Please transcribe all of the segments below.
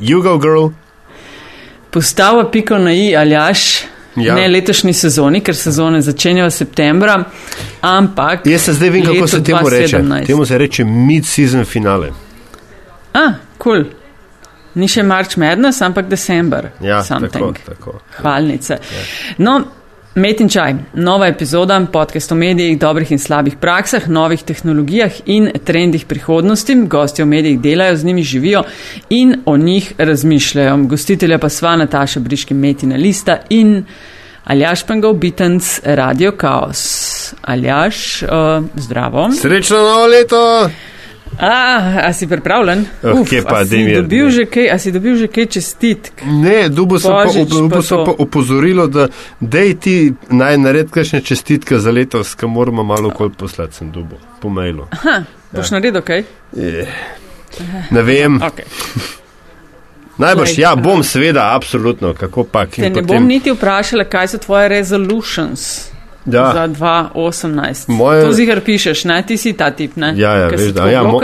Jugo Girl. Postava piko na i, aljaš. Ja. Ne letošnji sezoni, ker sezone začenjajo septembra, ampak. Jaz se zdaj vem, kako se temu reče. Temu se reče mid-season finale. Ah, kul. Cool. Ni še March Madness, ampak December. Ja, tako, tako. Hvalnice. Ja. No, Met in čaj, nova epizoda podcast o medijih, dobrih in slabih praksah, novih tehnologijah in trendih prihodnosti. Gosti v medijih delajo, z njimi živijo in o njih razmišljajo. Gostitelja pa sva Nataša Briški Metina Lista in Aljaš Pengov Bitens Radio Chaos. Aljaš, uh, zdravo. Srečno novo leto! A, a si pripravljen? Oh, Uf, pa, a, si dobil že kaj, a si dobil že kaj čestitk? Ne, dubo so pa, dubo so pa opozorilo, da dej ti naj nared kakšne čestitke za letos, ki moramo malo kol poslati sem dubo po mailu. Aha, boš ja. naredil kaj? Je. Ne vem. Okay. Najbrž, ja, bom seveda, absolutno, kako pa. Te ne potem... bom niti vprašala, kaj so tvoje resolutions. Ja. Za 2018. Moje... To zihar pišeš, ne? ti si ta tip. Ne? Ja, ja, veš, da, ja, mo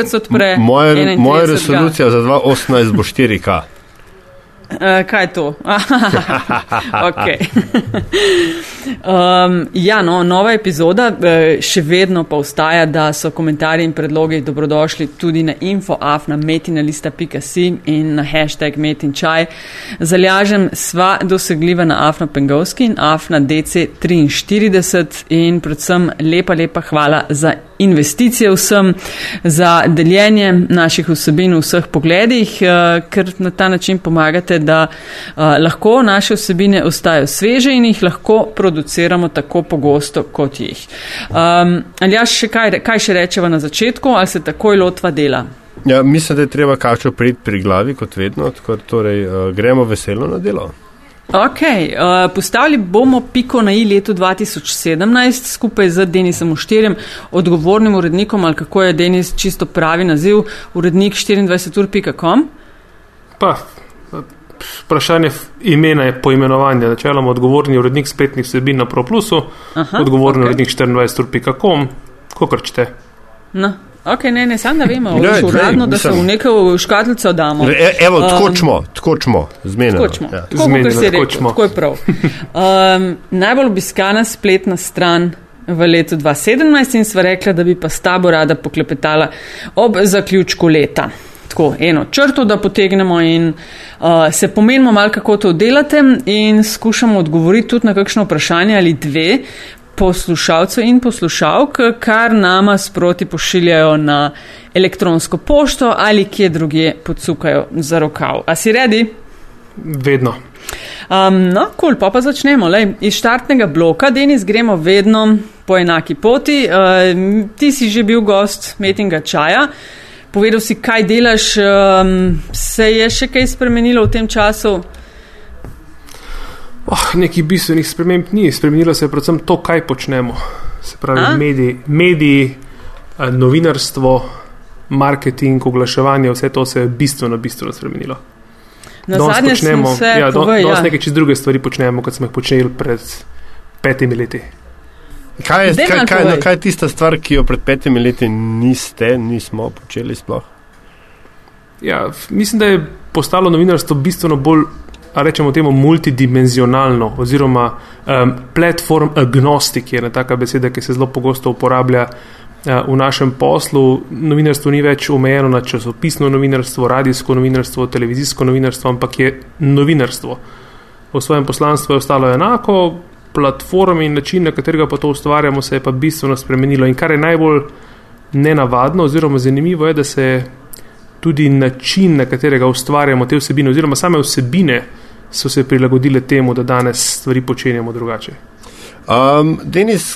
moje, moja resolucija za 2018 bo 4K. Uh, kaj je to? okay. um, ja, no, nova epizoda, eh, še vedno pa ustaja, da so komentarji in predlogi dobrodošli tudi na infoafnametinalista.si in na hashtag metinčaj. Zaljažem sva dosegljiva na Afna Pengovski in Afna DC43 in predvsem lepa, lepa hvala za investicije vsem, za deljenje naših vsebin v vseh pogledih, uh, ker na ta način pomagate da uh, lahko naše vsebine ostajajo sveže in jih lahko produciramo tako pogosto, kot jih. Um, ali jaz še kaj, kaj še rečeva na začetku, ali se takoj lotva dela? Ja, mislim, da je treba kačo priti pri glavi, kot vedno, tako torej uh, gremo veselo na delo. Ok, uh, postavili bomo piko na i letu 2017 skupaj z Denisom Ušterjem, odgovornim urednikom, ali kako je Denis čisto pravi naziv, urednik 24ur.com. Pa, vprašanje imena je poimenovanje. Načeloma odgovorni urednik spletnih vsebin na ProPlusu, odgovorni okay. urednik 24.com, kako krčite. No. Ok, ne, ne, sam da vemo, ne, uradno, da se v neko škatlico damo. E, evo, tako smo, um, zmenjeno. Tako smo, ja. tako, tako, rekel, tako je prav. Um, najbolj obiskana spletna stran v letu 2017 in sva rekla, da bi pa s tabo rada poklepetala ob zaključku leta tako eno črto, da potegnemo in uh, se pomenimo malo, kako to delate in skušamo odgovoriti tudi na kakšno vprašanje ali dve poslušalcev in poslušalk, kar nama sproti pošiljajo na elektronsko pošto ali kje druge podsukajo za rokav. A si redi? Vedno. Um, no, kul, cool, pa pa začnemo. Lej, iz štartnega bloka, Denis, gremo vedno po enaki poti. Uh, ti si že bil gost metinga čaja. Povedal si, kaj delaš, um, se je še kaj spremenilo v tem času? Oh, Nekih bistvenih sprememb ni, spremenilo se je predvsem to, kaj počnemo. Se pravi, mediji, mediji, eh, novinarstvo, marketing, oglaševanje, vse to se je bistveno, bistveno spremenilo. Na zadnje smo se, ja, do, ja. nekaj čez druge stvari počnemo, kot smo jih počeli pred petimi leti. Kaj je, kaj, kaj, no, kaj je tista stvar, ki jo pred petimi leti niste, nismo počeli sploh? Ja, mislim, da je postalo novinarstvo bistveno bolj, rečemo temu, multidimenzionalno oziroma um, platform agnostik je ena taka beseda, ki se zelo pogosto uporablja uh, v našem poslu. Novinarstvo ni več omejeno na časopisno novinarstvo, radijsko novinarstvo, televizijsko novinarstvo, ampak je novinarstvo. V svojem poslanstvu je ostalo enako, platforme in način, na katerega pa to ustvarjamo, se je pa bistveno spremenilo. In kar je najbolj nenavadno oziroma zanimivo, je, da se tudi način, na katerega ustvarjamo te vsebine, oziroma same vsebine, so se prilagodile temu, da danes stvari počenjamo drugače. Um, Denis,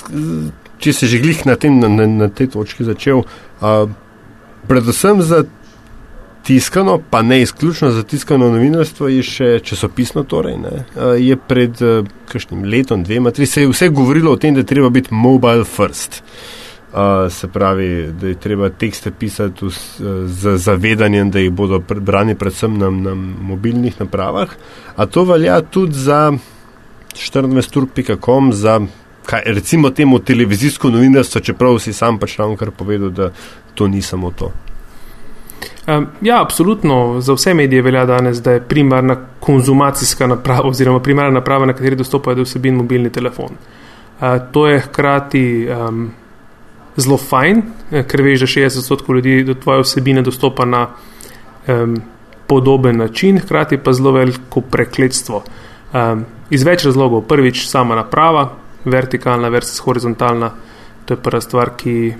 če se že glih na, tem, na, na tej točki začel, uh, predvsem za tiskano, pa ne izključno za tiskano novinarstvo, je še časopisno. Torej, je pred kakšnim letom, dvema, tri, se je vse govorilo o tem, da treba biti mobile first. Uh, se pravi, da je treba tekste pisati v, z zavedanjem, da jih bodo brani predvsem na, na mobilnih napravah. A to velja tudi za 14.com, za kaj, recimo temu televizijsko novinarstvo, čeprav si sam pač ravno kar povedal, da to ni samo to. Um, ja, absolutno. Za vse medije velja danes, da je primarna konzumacijska naprava oziroma primarna naprava, na kateri dostopajo do vsebin mobilni telefon. Uh, to je hkrati um, zelo fajn, eh, ker veš, da 60% ljudi do tvoje vsebine dostopa na um, podoben način, hkrati pa zelo veliko prekletstvo. Um, iz več razlogov. Prvič, sama naprava, vertikalna versus horizontalna, to je prva stvar, ki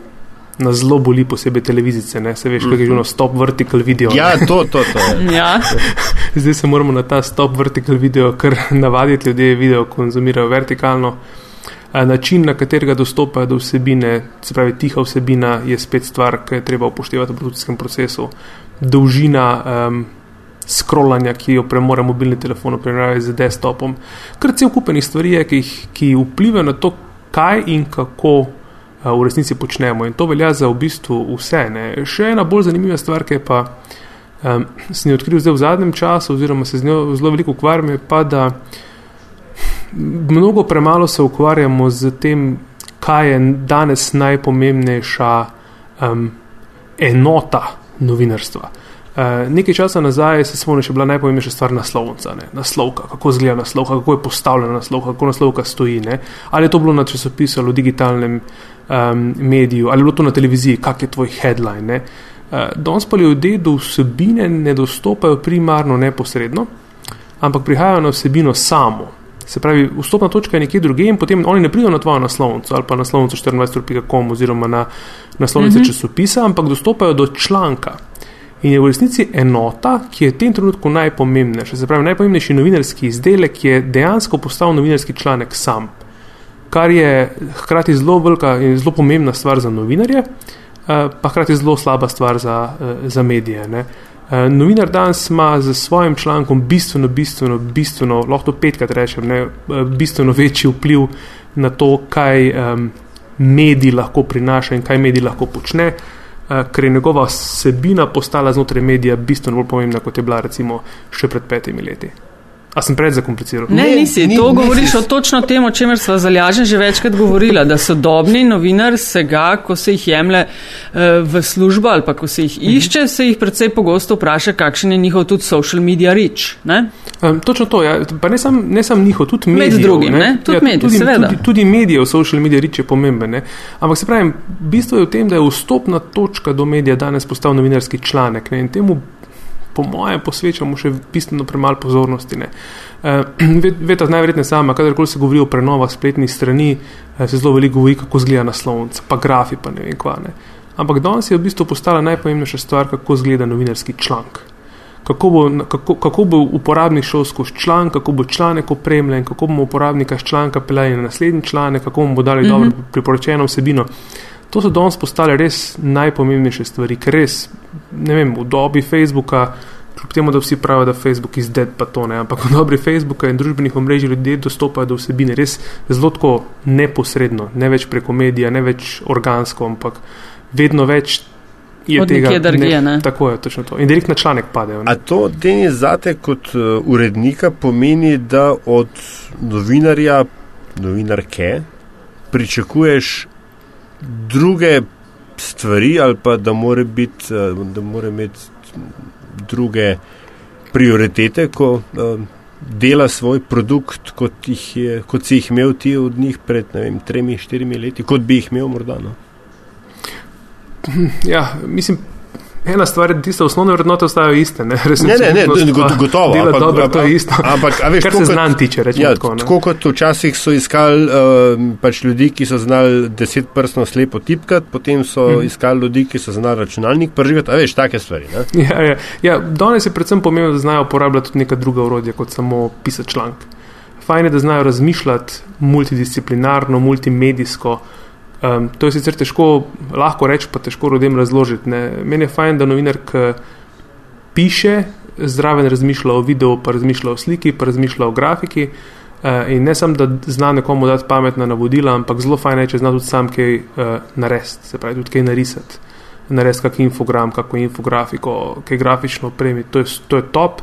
nas zelo boli, posebej televizice, ne se veš, kaj je že ono stop vertical video. Ja, to, to, to. ja. Zdaj se moramo na ta stop vertical video, ker navaditi ljudje video konzumirajo vertikalno. Način, na katerega dostopajo do vsebine, se pravi tiha vsebina, je spet stvar, ki je treba upoštevati v produkcijskem procesu. Dolžina um, scrollanja, ki jo premore mobilni telefon, primerjavi z desktopom, kar cel kupenih stvari je, ki, ki vplivajo na to, kaj in kako uh, v resnici počnemo. In to velja za v bistvu vse. Ne. Še ena bolj zanimiva stvar, ki pa um, sem jo odkril zdaj v zadnjem času, oziroma se z njo zelo veliko ukvarjam, je pa, da mnogo premalo se ukvarjamo z tem, kaj je danes najpomembnejša um, enota novinarstva. Uh, nekaj časa nazaj se spomnim, je bila najpomembnejša stvar naslovnica, ne? naslovka, kako izgleda naslovka, kako je postavljena naslovka, kako naslovka stoji. Ne? Ali je to bilo na časopisu ali v digitalnem um, mediju, ali je bilo to na televiziji, kak je tvoj headline. Uh, danes pa ljudje do vsebine ne dostopajo primarno neposredno, ampak prihajajo na vsebino samo. Se pravi, vstopna točka je nekje drugje in potem oni ne pridejo na tvojo naslovnico ali pa naslovnico 24.com oziroma na naslovnice mm -hmm. časopisa, ampak dostopajo do članka. In je v resnici enota, ki je v tem trenutku najpomembnejša. Se pravi, najpomembnejši novinarski izdelek je dejansko postal novinarski članek sam, kar je hkrati zelo velika in zelo pomembna stvar za novinarje, eh, pa hkrati zelo slaba stvar za, eh, za medije. Ne. Uh, novinar danes ima z svojim člankom bistveno, bistveno, bistveno, lahko petkrat rečem, ne, uh, bistveno večji vpliv na to, kaj um, mediji lahko prinaša in kaj mediji lahko počne, uh, ker je njegova sebina postala znotraj medija bistveno bolj pomembna, kot je bila recimo še pred petimi leti. A sem pred zakompliciral? Ne, ne, nisi. Ni, to nisi. govoriš o točno tem, o čemer sva zalažen že večkrat govorila, da sodobni novinar se ga, ko se jih jemlje uh, v službo ali pa ko se jih mhm. išče, se jih predvsej pogosto vpraša, kakšen je njihov tudi social media reach. Um, točno to, ja. pa ne sam, ne sam njihov, tudi medij. Med drugim, ne? Ne? Tudi, ja, medij, tudi, tudi, tudi medijev social media reach je pomemben. Ne? Ampak se pravi, bistvo je v tem, da je vstopna točka do medija danes postal novinarski članek ne? in temu po mojem, posvečamo še bistveno premalo pozornosti. Uh, Veste, najverjetneje sama, kadarkoli se govori o prenovah spletnih strani, uh, se zelo veliko govori, kako izgleda naslovnica, pa grafi, pa ne vem kva. Ne. Ampak danes je v bistvu postala najpomembnejša stvar, kako izgleda novinarski članek. Kako bo, kako, kako bo uporabnik šel skozi članek, kako bo članek opremljen, kako bomo uporabnika z članka peljali na naslednji članek, kako bomo dali mm -hmm. dobro priporočeno vsebino. To so danes postale res najpomembnejše stvari, ker res, ne vem, v dobi Facebooka, kljub temu, da vsi pravijo, da Facebook je zdaj pa to ne, ampak v dobi Facebooka in družbenih omrežij ljudje dostopajo do vsebine res zelo tako neposredno, ne več preko medija, ne več organsko, ampak vedno več. Je Od tega, drugje, ne, tako je, točno to. In direkt na članek padejo. A to, Denis, zate kot uh, urednika pomeni, da od novinarja, novinarke, pričakuješ druge stvari, ali pa da mora, biti, eh, da mora imeti druge prioritete, ko eh, dela svoj produkt, kot, je, kot si jih imel ti od njih pred vem, tremi, štirimi leti, kot bi jih imel morda. No? Ja, mislim, Ena stvar tiste osnovne vrednote ostajajo iste. Ne, ne, ne, ne gotovo. Dela ampak, dobro, to je isto. Ampak, a veš, kar se znam tiče, rečemo ja, tako. Ne. Tako kot včasih so iskali uh, pač ljudi, ki so znali deset prstno slepo tipkati, potem so hmm. iskali ljudi, ki so znali računalnik pržigati, a veš, take stvari. Ne? Ja, ja. ja, danes je predvsem pomembno, da znajo uporabljati tudi neka druga urodja, kot samo pisati članek. Fajn je, da znajo razmišljati multidisciplinarno, multimedijsko. Um, to je sicer težko, lahko reči, pa težko ljudem razložiti. Ne. Meni je fajn, da novinar piše, zraven razmišlja o videu, pa razmišlja o sliki, pa razmišlja o grafiki. Uh, in ne samo, da zna nekomu dati pametna navodila, ampak zelo fajn je, če zna tudi sam kaj uh, narediti, se pravi, tudi kaj narisati. Narediti kakšen infogram, kako infografiko, kaj grafično opremi, to, to je top.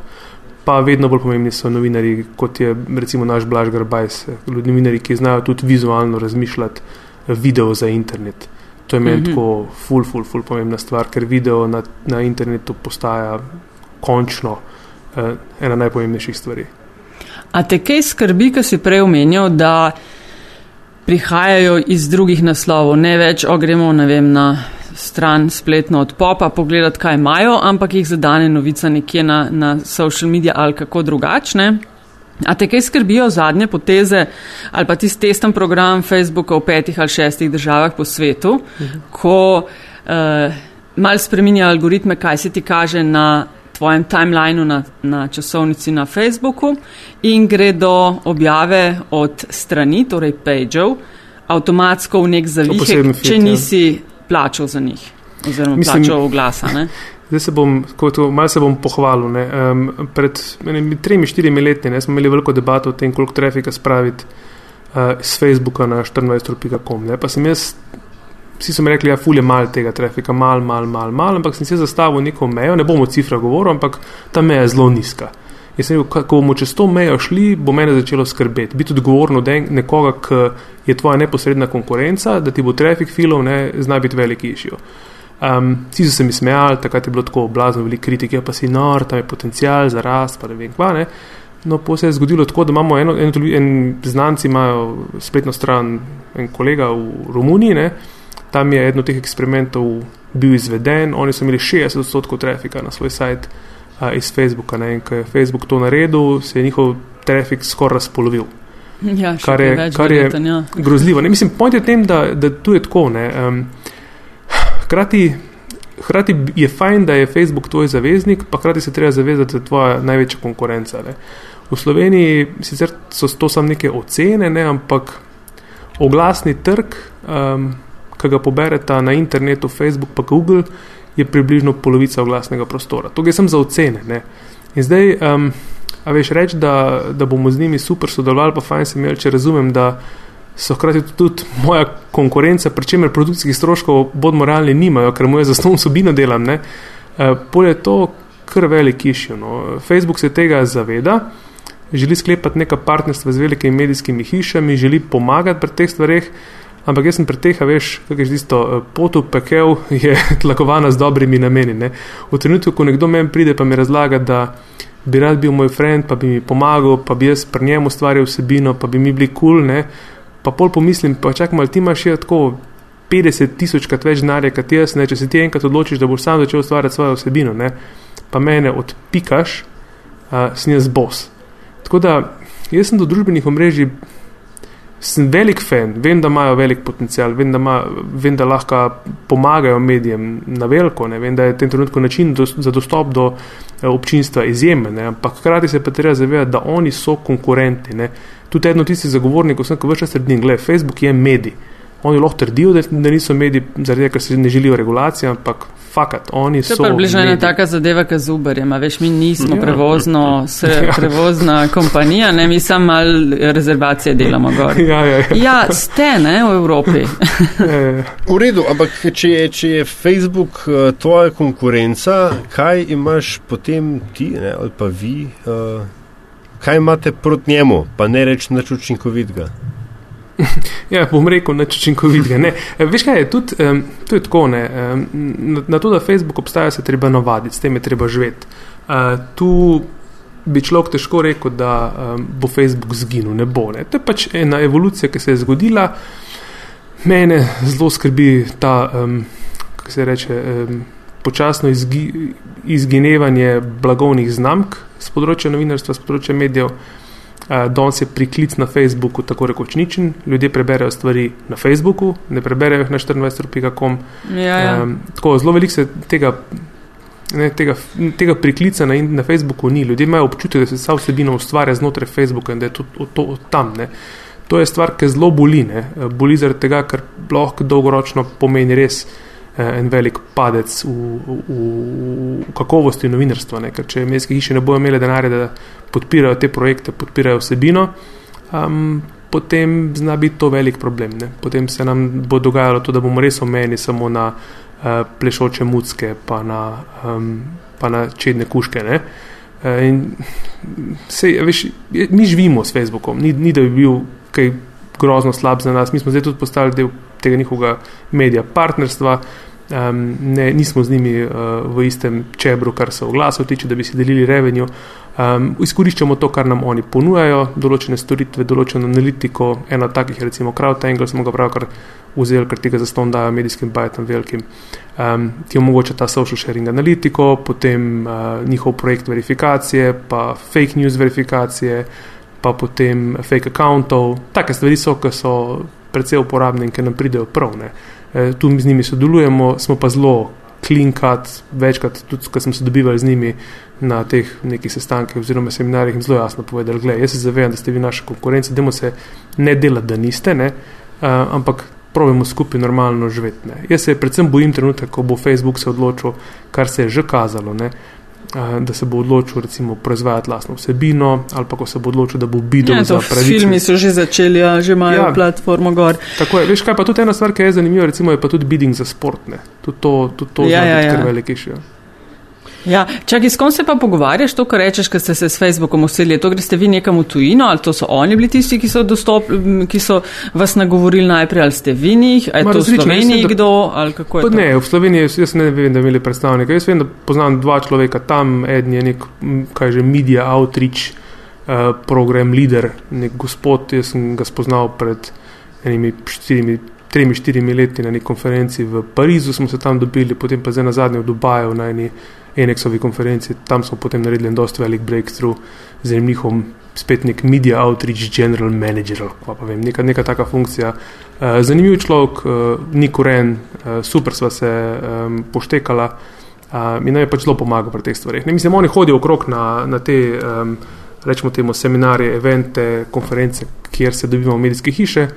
Pa vedno bolj pomembni so novinari, kot je recimo naš Blaž Garbajs, ljudi, novinari, ki znajo tudi vizualno razmišljati video za internet. To je meni mm -hmm. tako ful, ful, ful pomembna stvar, ker video na, na internetu postaja končno uh, ena najpomembnejših stvari. A te kaj skrbi, ko si prej omenjal, da prihajajo iz drugih naslovov, ne več ogremo, ne vem, na stran spletno od popa, pogledati, kaj imajo, ampak jih zadane novica nekje na, na social media ali kako drugačne. A te kaj skrbijo zadnje poteze ali pa tisti testen program Facebooka v petih ali šestih državah po svetu, mhm. ko uh, mal spreminja algoritme, kaj se ti kaže na tvojem timelineu na, na časovnici na Facebooku in gre do objave od strani, torej pageov, avtomatsko v nek zavihek, če ja. nisi plačal za njih oziroma Mislim, plačal oglasa. Zdaj se bom, kot malo se bom pohvalil. Um, pred tremi, štirimi leti ne, smo imeli veliko debato o tem, koliko trafika spraviti uh, z Facebooka na 24.com. Pa sem jaz, vsi so mi rekli, da ja, fulje mal tega trafika, mal, mal, mal, mal, ampak sem si zastavil neko mejo, ne bomo cifra govoril, ampak ta meja je zelo nizka. Jaz sem rekel, ko bomo čez to mejo šli, bo mene začelo skrbeti. Biti odgovoren od nekoga, ki je tvoja neposredna konkurenca, da ti bo trafik filov, ne zna biti veliki išjo. Um, vsi so se mi smejali, takrat je bilo tako blazno veliko kritike, pa si nor, tam je potencial za rast, pa ne vem kva. Ne. No, pa se je zgodilo tako, da imamo eno, eno, en znanci, imajo spletno stran, en kolega v Romuniji, ne. tam je eno od teh eksperimentov bil izveden, oni so imeli 60 odstotkov trafika na svoj sajt uh, iz Facebooka. Ne. In ko je Facebook to naredil, se je njihov trafik skoraj razpolovil. Ja, kar je, kar je verjeten, ja. grozljivo. Ne, mislim, point je v tem, da, da tu je tako. Ne, um, Hkrati, hkrati je fajn, da je Facebook tvoj zaveznik, pa hkrati se treba zavezati, da je tvoja največja konkurenca. Ne. V Sloveniji sicer so to samo neke ocene, ne, ampak oglasni trg, um, ki ga poberete na internetu, Facebook pa Google, je približno polovica oglasnega prostora. To je samo za ocene. Ne. In zdaj, um, a veš reči, da, da bomo z njimi super sodelovali, pa fajn se imeli, če razumem, da so hkrati tudi moja konkurenca, pri čemer produkcijskih stroškov bodmo realni nimajo, ker moje zasnovno sobino delam. Ne. E, Polje to kar velik išjo. No. Facebook se tega zaveda, želi sklepati neka partnerstva z velikimi medijskimi hišami, želi pomagati pri teh stvareh. Ampak jaz sem pri teh, veš, kaj je tisto e, pot v pekel, je tlakovana z dobrimi nameni. Ne. V trenutku, ko nekdo meni pride, pa mi razlaga, da bi rad bil moj friend, pa bi mi pomagal, pa bi jaz pri njemu ustvarjal vsebino, pa bi mi bili kul, cool, pa pol pomislim, pa čakaj, ali ti imaš še tako 50 tisočkrat več denarja kot jaz, ne, če se ti enkrat odločiš, da boš sam začel ustvarjati svojo vsebino, ne, pa mene odpikaš, uh, sem jaz bos. Tako da jaz sem do družbenih omrežij. Sem velik fan, vem, da imajo velik potencial, vem, da, ima, vem, da lahko pomagajo medijem na veliko, ne? vem, da je v tem trenutku način do, za dostop do eh, občinstva izjemen, ampak hkrati se pa treba zavedati, da oni so konkurenti. Ne? Tudi eno tistih zagovornikov, ki več časa trdim, da Facebook je medij. Oni lahko trdijo, da, da niso mediji, zaradi tega, ker se ne želijo regulacije, ampak fakat, oni to so. To je približno ena taka zadeva, kot z Uberjem. Veš, mi nismo ja. prevozno, se, ja. prevozna kompanija, ne, mi samo mal rezervacije delamo gor. Ja, ja, ja. ja ste, ne, v Evropi. Ja, ja. v redu, ampak če je, če je Facebook uh, tvoja konkurenca, kaj imaš potem ti, ne, ali pa vi? Uh, kaj imate proti njemu, pa ne reči nič učinkovitega. Ja, bom rekel, nič učinkovitega. Ne. E, veš kaj je, tudi um, to je tako, ne. Um, na, na to, da Facebook obstaja, se treba navaditi, s tem je treba živeti. Uh, tu bi človek težko rekel, da um, bo Facebook zginil, ne bo. Ne. To je pač ena evolucija, ki se je zgodila. Mene zelo skrbi ta, um, kako se reče, um, počasno izgi, izginevanje blagovnih znamk z področja novinarstva, z področja medijev. Uh, danes je priklic na Facebooku tako rekoč ničen, ljudje preberejo stvari na Facebooku, ne preberejo jih na 24.com. Ja, ja. um, tako zelo veliko se tega, ne, tega, tega priklica na, na Facebooku ni. Ljudje imajo občutek, da se vsa vsebina ustvarja znotraj Facebooka in da je to, to, to tam. Ne. To je stvar, ki zelo boli. Ne. Boli zaradi tega, ker lahko dolgoročno pomeni res. Eh, en velik padec v, v, v kakovosti novinarstva. Ne? Ker če medijske hiše ne bodo imele denarja, da podpirajo te projekte, podpirajo vsebino, um, potem zna biti to velik problem. Ne? Potem se nam bo dogajalo to, da bomo res omejeni samo na uh, plešoče mucke, pa na, um, pa na čedne kuške. Ne? Uh, sej, veš, mi živimo s Facebookom, ni, ni da bi bil kaj grozno slab za nas, mi smo zdaj tudi postali del tega njihovega medija partnerstva. Um, ne, nismo z njimi uh, v istem čebru, kar se oglasov tiče, da bi si delili revenue. Um, izkoriščamo to, kar nam oni ponujajo, določene storitve, določeno analitiko. Eno takih je recimo CrowdTangle, smo ga pravkar vzeli, ker tega zaston dajo medijskim bajtom velikim. Um, ti omogoča ta social sharing analitiko, potem uh, njihov projekt verifikacije, pa fake news verifikacije, pa potem fake accountov. Take stvari so, ki so predvsej uporabne in ki nam pridejo prav. Eh, tu z njimi sodelujemo, smo pa zelo klinkat, večkrat tudi, ko smo se dobivali z njimi na teh nekih sestankih oziroma seminarjih in zelo jasno povedali, gledaj, jaz se zavedam, da ste vi naša konkurenca, dajmo se ne delati, da niste, ne, uh, ampak probujemo skupaj normalno živeti. Ne. Jaz se predvsem bojim trenutek, ko bo Facebook se odločil, kar se je že kazalo, ne, da se bo odločil recimo proizvajati lastno vsebino ali pa ko se bo odločil, da bo bidel ja, za pravice. Filmi so že začeli, ja, že imajo ja, platformo gor. Tako je, veš kaj, pa tudi ena stvar, ki je zanimiva, recimo je pa tudi bidding za sport, ne. Tudi to, tudi to ja, ja, ja. kar veliki še. Ja, čakaj, s kom se pa pogovarjaš, to, kar rečeš, ko ste se s Facebookom uselili, to greste vi nekam v tujino, ali to so oni bili tisti, ki so, dostop, ki so vas nagovorili najprej, ali ste vi njih, ali je to v Sloveniji da, kdo, ali kako je to? Ne, v Sloveniji jaz ne vem, da imeli predstavnika, jaz vem, da poznam dva človeka tam, eden je nek, kaj že, media outreach uh, program leader, nek gospod, jaz sem ga spoznal pred enimi štirimi. Tremi, štirimi leti na neki konferenci v Parizu smo se tam dobili, potem pa zdaj na zadnje v Dubaju na eni Enexovi konferenci, tam smo potem naredili dosta velik breakthrough z njihom spet nek media outreach general manager, pa vem, neka, neka taka funkcija. Uh, zanimiv človek, uh, ni koren, uh, super sva se um, poštekala uh, in nam je pač zelo pomagal pri teh stvarih. Ne, mislim, oni hodijo okrog na, na te, um, rečemo temu, seminarje, evente, konference, kjer se dobimo medijske hiše,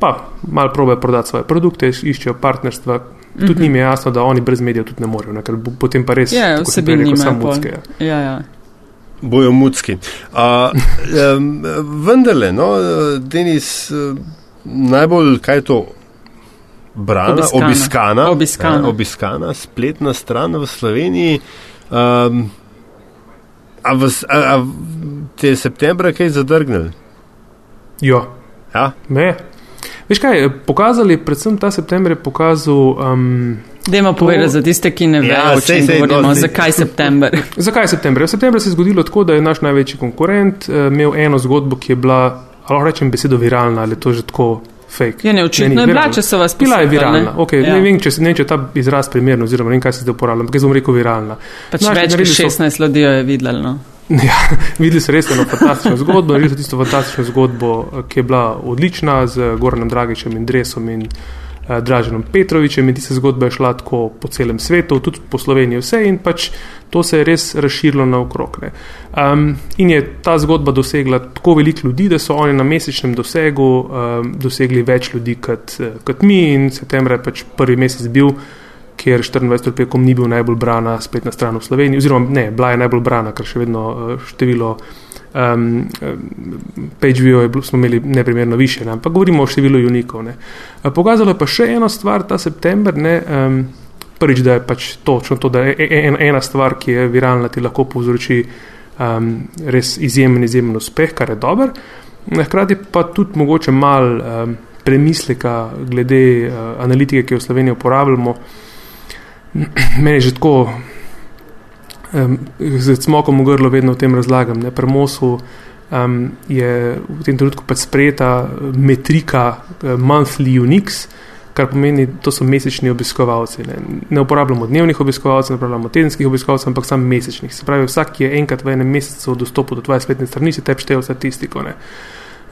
pa malo probe prodati svoje produkte, iščejo partnerstva, Tudi mm -hmm. njim je jasno, da oni brez medijev tudi ne morejo, ne? ker potem pa res ja, vse bi jim samo mucke. Ja, ja. Bojo mucki. Um, vendarle, no, Denis, najbolj kaj je to? Brana, obiskana, obiskana, obiskana. Ja, obiskana spletna stran v Sloveniji. Um, a, v, a, a te je septembra kaj zadrgnil? Jo. Ja. Me. Veš kaj, pokazali, predvsem ta september je pokazal. Um, Dajmo povedati za tiste, ki ne vejo, ja, o čem govorimo, no, zakaj september. zakaj september? V septembru se je zgodilo tako, da je naš največji konkurent uh, imel eno zgodbo, ki je bila, ali rečem besedo viralna, ali to že tako. Fake. Je neočitno, je bila, če so vas pisali. Bila je viralna. Ne, okay, ja. ne vem, če ne, če ta izraz primerno, oziroma ne vem, kaj se zdaj uporablja, ampak jaz bom rekel viralna. Pač več kot 16 ljudi je videlo. No? Ja, videli so res eno fantastično zgodbo, res tisto fantastično zgodbo, ki je bila odlična z Goranom Dragičem in Dresom in uh, Draženom Petrovičem in tista zgodba je šla tako po celem svetu, tudi po Sloveniji vse in pač to se je res razširilo naokrog. Um, in je ta zgodba dosegla tako veliko ljudi, da so oni na mesečnem dosegu um, dosegli več ljudi kot, kot mi in septembra je pač prvi mesec bil kjer 24 pekom ni bil najbolj brana spletna stran v Sloveniji, oziroma ne, bila je najbolj brana, ker še vedno uh, število um, page view je, smo imeli neprimerno više, ne? ampak govorimo o številu unikov. Uh, pokazalo je pa še eno stvar ta september, ne, um, prvič, da je pač točno to, da je e, e, en, ena stvar, ki je viralna, ti lahko povzroči um, res izjemen, izjemen uspeh, kar je dober. Hkrati pa tudi mogoče mal um, premisleka glede uh, analitike, ki jo v Sloveniji uporabljamo meni je že tako, um, z smokom v grlu, vedno o tem razlagam. Ne, Premosu um, je v tem trenutku pač sprejeta metrika uh, monthly unix. Kar pomeni, to so mesečni obiskovalci. Ne, ne uporabljamo dnevnih obiskovalcev, ne uporabljamo tedenskih obiskovalcev, ampak samo mesečnih. Se pravi, vsak, ki je enkrat v enem mesecu dostopil do tvoje spletne strani, si tebi šteje statistiko. Ne.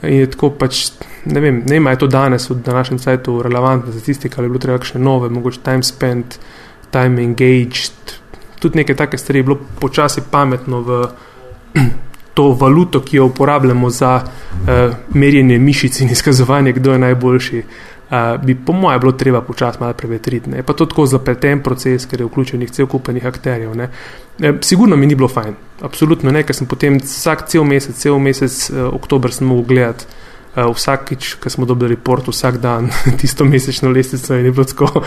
In je tako pač, ne vem, ne ima je to danes v današnjem sajtu relevantna statistika, ali je bilo treba kakšne nove, mogoče time spent, uh, time engaged, tudi nekaj take stvari, bilo počasi pametno v to valuto, ki jo uporabljamo za uh, merjenje mišic in izkazovanje, kdo je najboljši. Uh, bi po mojem bilo treba počasi malo prevetriti. Je pa to tako zapleten proces, ker je vključenih cel kupenih akterjev. E, sigurno mi ni bilo fajn, absolutno ne, ker sem potem vsak cel mesec, cel mesec, uh, oktober sem mogel gledati uh, vsakič, ko smo dobili report, vsak dan tisto mesečno lestvico in je bilo tako,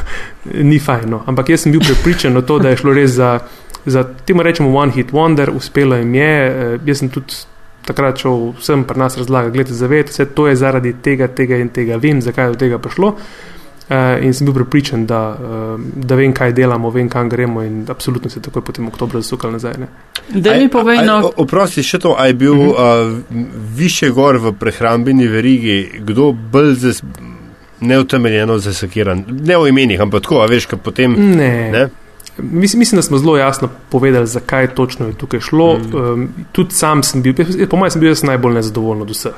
ni fajno. Ampak jaz sem bil prepričan o to, da je šlo res za, za temu rečemo, one hit wonder, uspelo jim je. Uh, jaz sem tudi takrat šel vsem pri nas razlagati, gledajte, zavedajte se, to je zaradi tega, tega in tega, vem, zakaj je do tega prišlo. Uh, in sem bil pripričan, da, uh, da vem, kaj delamo, vem, kam gremo, in absolutno se takoj potem oktober zasukal nazaj. Ne. Da mi povej, no. Oprosti, še to, a je bil uh -huh. uh, više gor v prehrambeni verigi, kdo bolj zes, neutemeljeno zasakiran? Ne o imenih, ampak tako, a veš, kaj potem. Ne. ne? Mislim, mislim, da smo zelo jasno povedali, zakaj točno je tukaj šlo. Mm. Um, tudi sam sem bil, po mojem, sem bil najbolj nezadovoljen od vseh,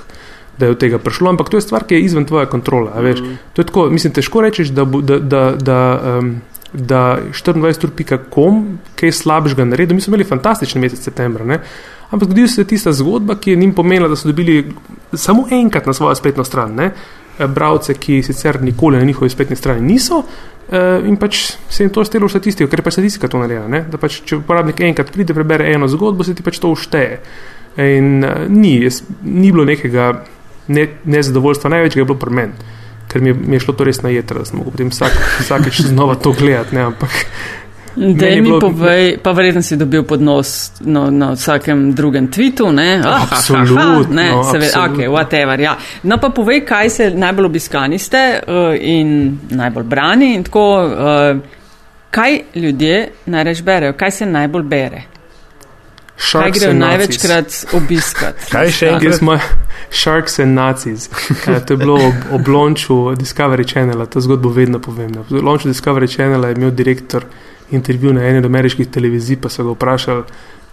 da je od tega prišlo, ampak to je stvar, ki je izven tvoje kontrole. Mm. To je tako, mislim, težko reči, da, da, da, da, um, da 24.com kaj slabšega naredil. Mi smo imeli fantastični mesec septembra, ne? ampak zgodila se je tista zgodba, ki je njim pomenila, da so dobili samo enkrat na svojo spletno stran. Ne? Bravce, ki sicer nikoli na njihovi spletni strani niso, Uh, in pač se jim to stelo v statistiko, ker je pač statistika to naredila. Da pač, če uporabnik enkrat pride, prebere eno zgodbo, se ti pač to ušteje. In uh, ni, jaz, ni bilo nekega ne, nezadovoljstva, največjega je bilo pri meni, ker mi mi je šlo to res na jeter, da sem lahko potem vsak, vsakeč znova to gledati. Ampak Da mi bilo... povej, pa verjetno si dobil podnos no, na vsakem drugem tvitu, ne? Ah, absolutno. Ne, no, seveda, ok, whatever, ja. No pa povej, kaj se najbolj obiskani ste uh, in najbolj brani in tako, uh, kaj ljudje najreč berejo, kaj se najbolj bere. Sharks kaj grejo največkrat obiskati? kaj še enkrat? Smo Sharks and Nazis. uh, to je bilo ob, ob launchu Discovery Channela, to zgodbo vedno povem. Ob launchu Discovery Channela je imel direktor intervju na eni od ameriških televizij, pa so ga vprašali,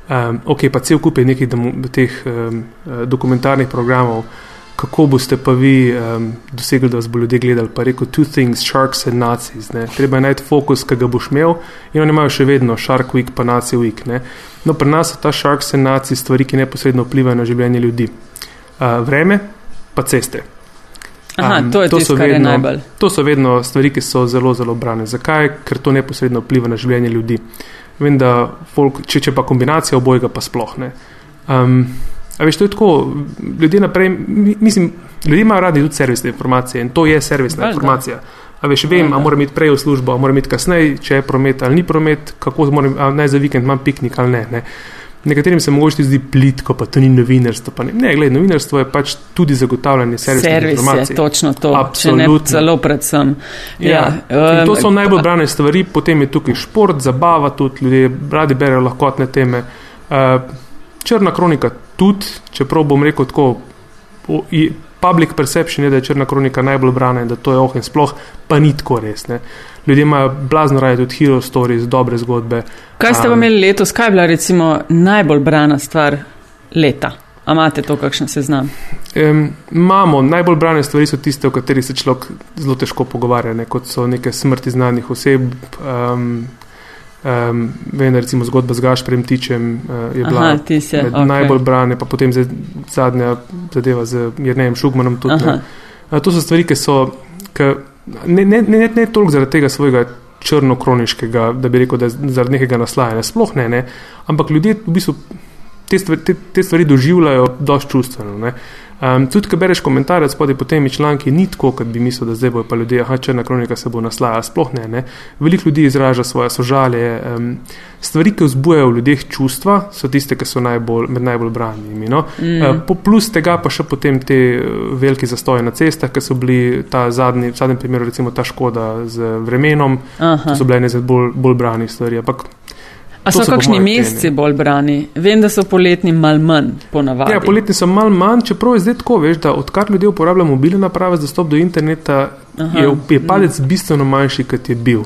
um, ok, pa cel kup je nekih teh um, dokumentarnih programov, kako boste pa vi um, dosegli, da vas bo ljudje gledali. Pa rekel, two things, sharks and nazis. Ne? Treba je najti fokus, ki ga boš imel in oni imajo še vedno shark week, pa nazi week. Ne? No, pri nas so ta sharks and nazis stvari, ki neposredno vplivajo na življenje ljudi. Uh, vreme, pa ceste. Aha, um, to, to, tis, vedno, to so vedno stvari, ki so zelo, zelo brane. Zakaj? Ker to neposredno vpliva na življenje ljudi. Vem, da folk, če, če pa kombinacija obojega, pa sploh ne. Um, a veš, to je tako, ljudje naprej, mislim, ljudje imajo radi tudi servisne informacije in to je servisna Baš, informacija. A veš, vem, a moram iti prej v službo, a moram iti kasneje, če je promet ali ni promet, kako moram, naj za vikend imam piknik ali ne. ne. Nekaterim se mogoče zdi plitko, pa to ni novinarstvo. Ne, ne gledaj, novinarstvo je pač tudi zagotavljanje servisnih Servis. Je točno to, absolutno. Celo predvsem. Ja. Ja. To so um, najbolj brane stvari, potem je tukaj šport, zabava, tudi ljudje radi berejo lahkotne teme. Uh, črna kronika tudi, čeprav bom rekel tako, public perception je, da je črna kronika najbolj brana in da to je oh in sploh, pa ni tako res. Ne. Ljudje imajo blazno raje tudi hero stories, dobre zgodbe. Kaj ste um, imeli letos, kaj je bila recimo najbolj brana stvar leta? A imate to, kakšen se znam? Um, imamo, najbolj brane stvari so tiste, o katerih se človek zelo težko pogovarja, ne, kot so neke smrti znanih oseb. Um, Um, vem, da recimo zgodba z Gašprem Tičem uh, je bila Aha, se, okay. najbolj brane, pa potem zadnja zadeva z Jrnejem Šugmanom. Tudi, uh, to so stvari, ki so, ki, ne, ne, ne, ne toliko zaradi tega svojega črnokroniškega, da bi rekel, da zaradi nekega naslajanja, sploh ne, ne, ampak ljudje v bistvu te stvari, te, te stvari doživljajo dosti čustveno. Um, tudi, ko bereš komentarje spodaj po temi članki, ni tako, kot bi mislil, da zdaj bojo pa ljudje, ah, črna kronika se bo naslajala. Sploh ne. ne. Veliko ljudi izraža svoje sožalje. Um, stvari, ki vzbujajo v ljudeh čustva, so tiste, ki so najbolj, med najbolj branjimi. No? Mm. Uh, plus tega pa še potem te velike zastoje na cestah, ki so bili ta zadnji, v zadnjem primeru, recimo ta škoda z vremenom, Aha. to so bile ene bolj, bolj branjih stvari. Ampak, A so, so kakšni meseci bolj brani? Vem, da so poletni mal manj, ponavadi. Ja, poletni so mal manj, čeprav je zdaj tako, veš, da odkar ljudje uporabljajo mobilne naprave za dostop do interneta, Aha, je, je padec mm. bistveno manjši, kot je bil.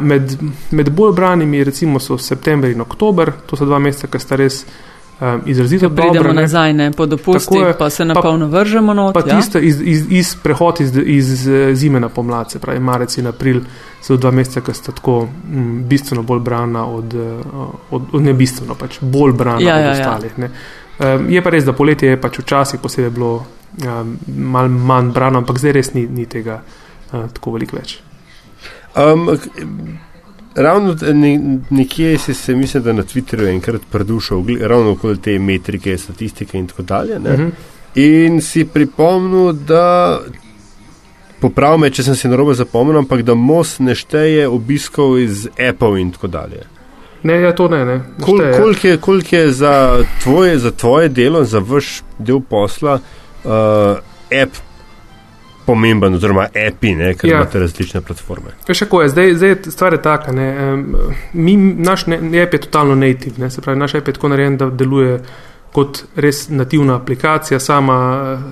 Med, med bolj branimi recimo so september in oktober, to so dva meseca, ki sta res um, izrazito dobro. Pridemo dobre, nazaj, ne, po dopusti, je, pa se na polno vržemo not. Pa ja? tisto iz, iz, iz prehod iz, iz zime na pomlad, se pravi marec in april, so dva meseca, ki sta tako m, mm, bistveno bolj brana od, od, od ne bistveno, pač bolj brana ja, od ja, ja. ostalih. Ja. Um, je pa res, da poletje je pač včasih posebej bilo um, mal manj brano, ampak zdaj res ni, ni tega uh, tako veliko več. Um, ravno nekje si se, mislim, da na Twitterju enkrat predušal, ravno okoli te metrike, statistike in tako dalje. Uh mhm. -huh. In si pripomnil, da, popravi me, če sem si narobe zapomnil, ampak da most ne šteje obiskov iz Apple in tako dalje. Ne, ja, to ne. ne. Kol, koliko, je, koliko je za tvoje, za tvoje delo, za vaš del posla, uh, app pomemben, oziroma API, ne, ker ja. imate različne platforme? Veš, kako je, zdaj, zdaj stvar je taka. Ne, mi, naš ne, app je totalno native, ne, se pravi, naš app je tako narejen, da deluje kot res nativna aplikacija, sama,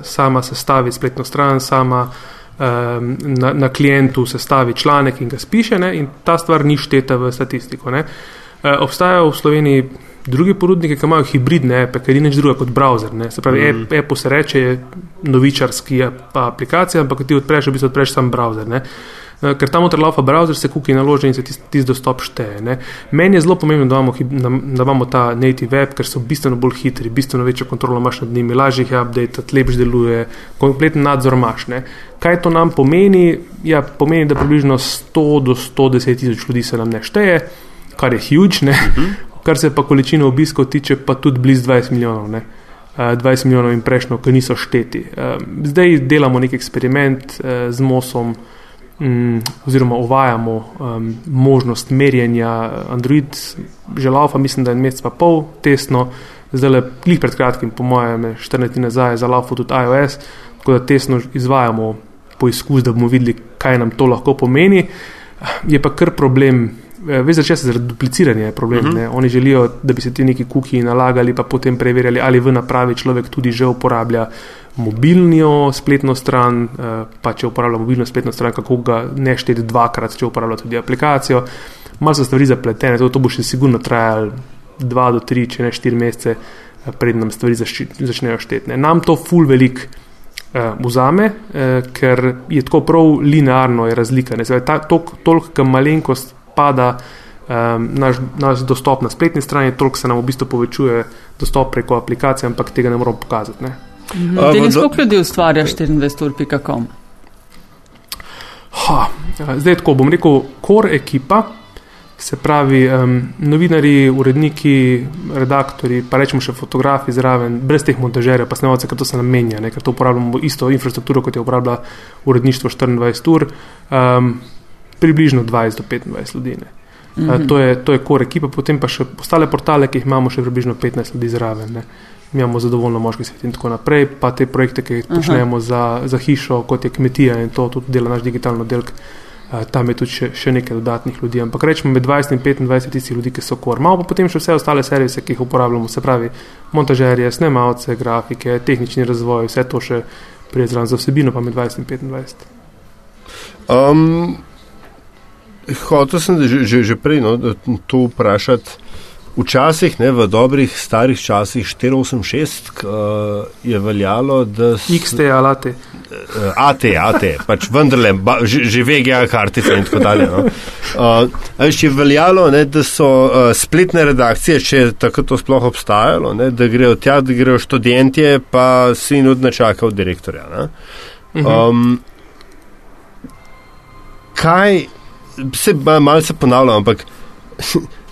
sama sestavi spletno stran, sama um, na, na klientu sestavi članek in ga spiše, ne, in ta stvar ni šteta v statistiko. Ne. Uh, obstajajo v Sloveniji drugi ponudniki, ki imajo hibridne ape, ker ni nič drugega kot browser. Ne. Se pravi, mm. Apple se reče, je novičarski aplikacija, ampak ti odpreš, v bistvu odpreš sam browser. Ne. Eh, ker tam utrlava browser, se kuki naloži in se tisti tis dostop šteje. Ne. Meni je zelo pomembno, da imamo, da imamo ta native web, ker so bistveno bolj hitri, bistveno večjo kontrolo imaš nad njimi, lažje jih je update, lepš deluje, kompleten nadzor imaš. Ne. Kaj to nam pomeni? Ja, pomeni, da približno 100 do 110 tisoč ljudi se nam ne šteje, kar je huge, uh mhm. -huh. Kar se pa količine obiskov tiče, pa tudi blizu 20 milijonov. Ne. 20 milijonov in prejšnjo, ki niso šteti. Zdaj delamo nek eksperiment z MOSom, um, oziroma uvajamo možnost merjenja Android, že laufa, mislim, da je en mesec pa pol tesno, zdaj le glih pred kratkim, po mojem, 14 dni nazaj za laufa tudi iOS, tako da tesno izvajamo poizkus, da bomo videli, kaj nam to lahko pomeni. Je pa kar problem. Eh, Veš, začne se zaradi dupliciranja problem. Uh mhm. -huh. Oni želijo, da bi se ti neki kuki nalagali, pa potem preverjali, ali v napravi človek tudi že uporablja mobilno spletno stran, eh, pa če uporablja mobilno spletno stran, kako ga ne šteti dvakrat, če uporablja tudi aplikacijo. Malo so stvari zapletene, to, to bo še sigurno trajalo dva do tri, če ne štiri mesece, eh, preden nam stvari začnejo šteti. Nam to ful velik uh, vzame, uh, ker je tako prav linearno je razlika. Toliko malenkost pada. Um, naš, naš dostop na spletni strani, toliko se nam v bistvu povečuje dostop preko aplikacije, ampak tega ne moramo pokazati. Ne? Mhm. Uh, koliko ljudi ustvarja 24.com? Zdaj, tako bom rekel, kor ekipa, se pravi, um, novinari, uredniki, redaktori, pa rečemo še fotografi zraven, brez teh montažerjev, pa snemalce, ker to se namenja, ker to uporabljamo isto infrastrukturo, kot je uporablja uredništvo 24 ur, um, približno 20 do 25 ljudi. Mm -hmm. uh, to, je, to je kor ekipa, potem pa še ostale portale, ki jih imamo, še približno 15 ljudi zraven. Ne imamo zadovoljno moški svet in tako naprej, pa te projekte, ki jih počnemo za, za hišo, kot je kmetija in to tudi dela naš digitalni oddelek. Uh, tam je tudi še, še nekaj dodatnih ljudi, ampak rečemo med 20 in 25 tistih ljudi, ki so kor. Malo pa potem še vse ostale servise, ki jih uporabljamo, se pravi montažerje, snemalce, grafike, tehnični razvoj, vse to še prijezran za vsebino, pa med 20 in 25. Um, hotel sem že, že, že prej no, to vprašati. Včasih, ne, v dobrih starih časih, 486, uh, je veljalo, da so. XT, alate. Uh, AT, AT, pač vendarle, ba, že, že VGA kartice in tako dalje. No. Uh, je veljalo, ne, da so uh, spletne redakcije, če je tako to sploh obstajalo, ne, da grejo tja, da grejo študentje, pa si nudno čakajo direktorja. Um, kaj, se malce ponavljam, ampak.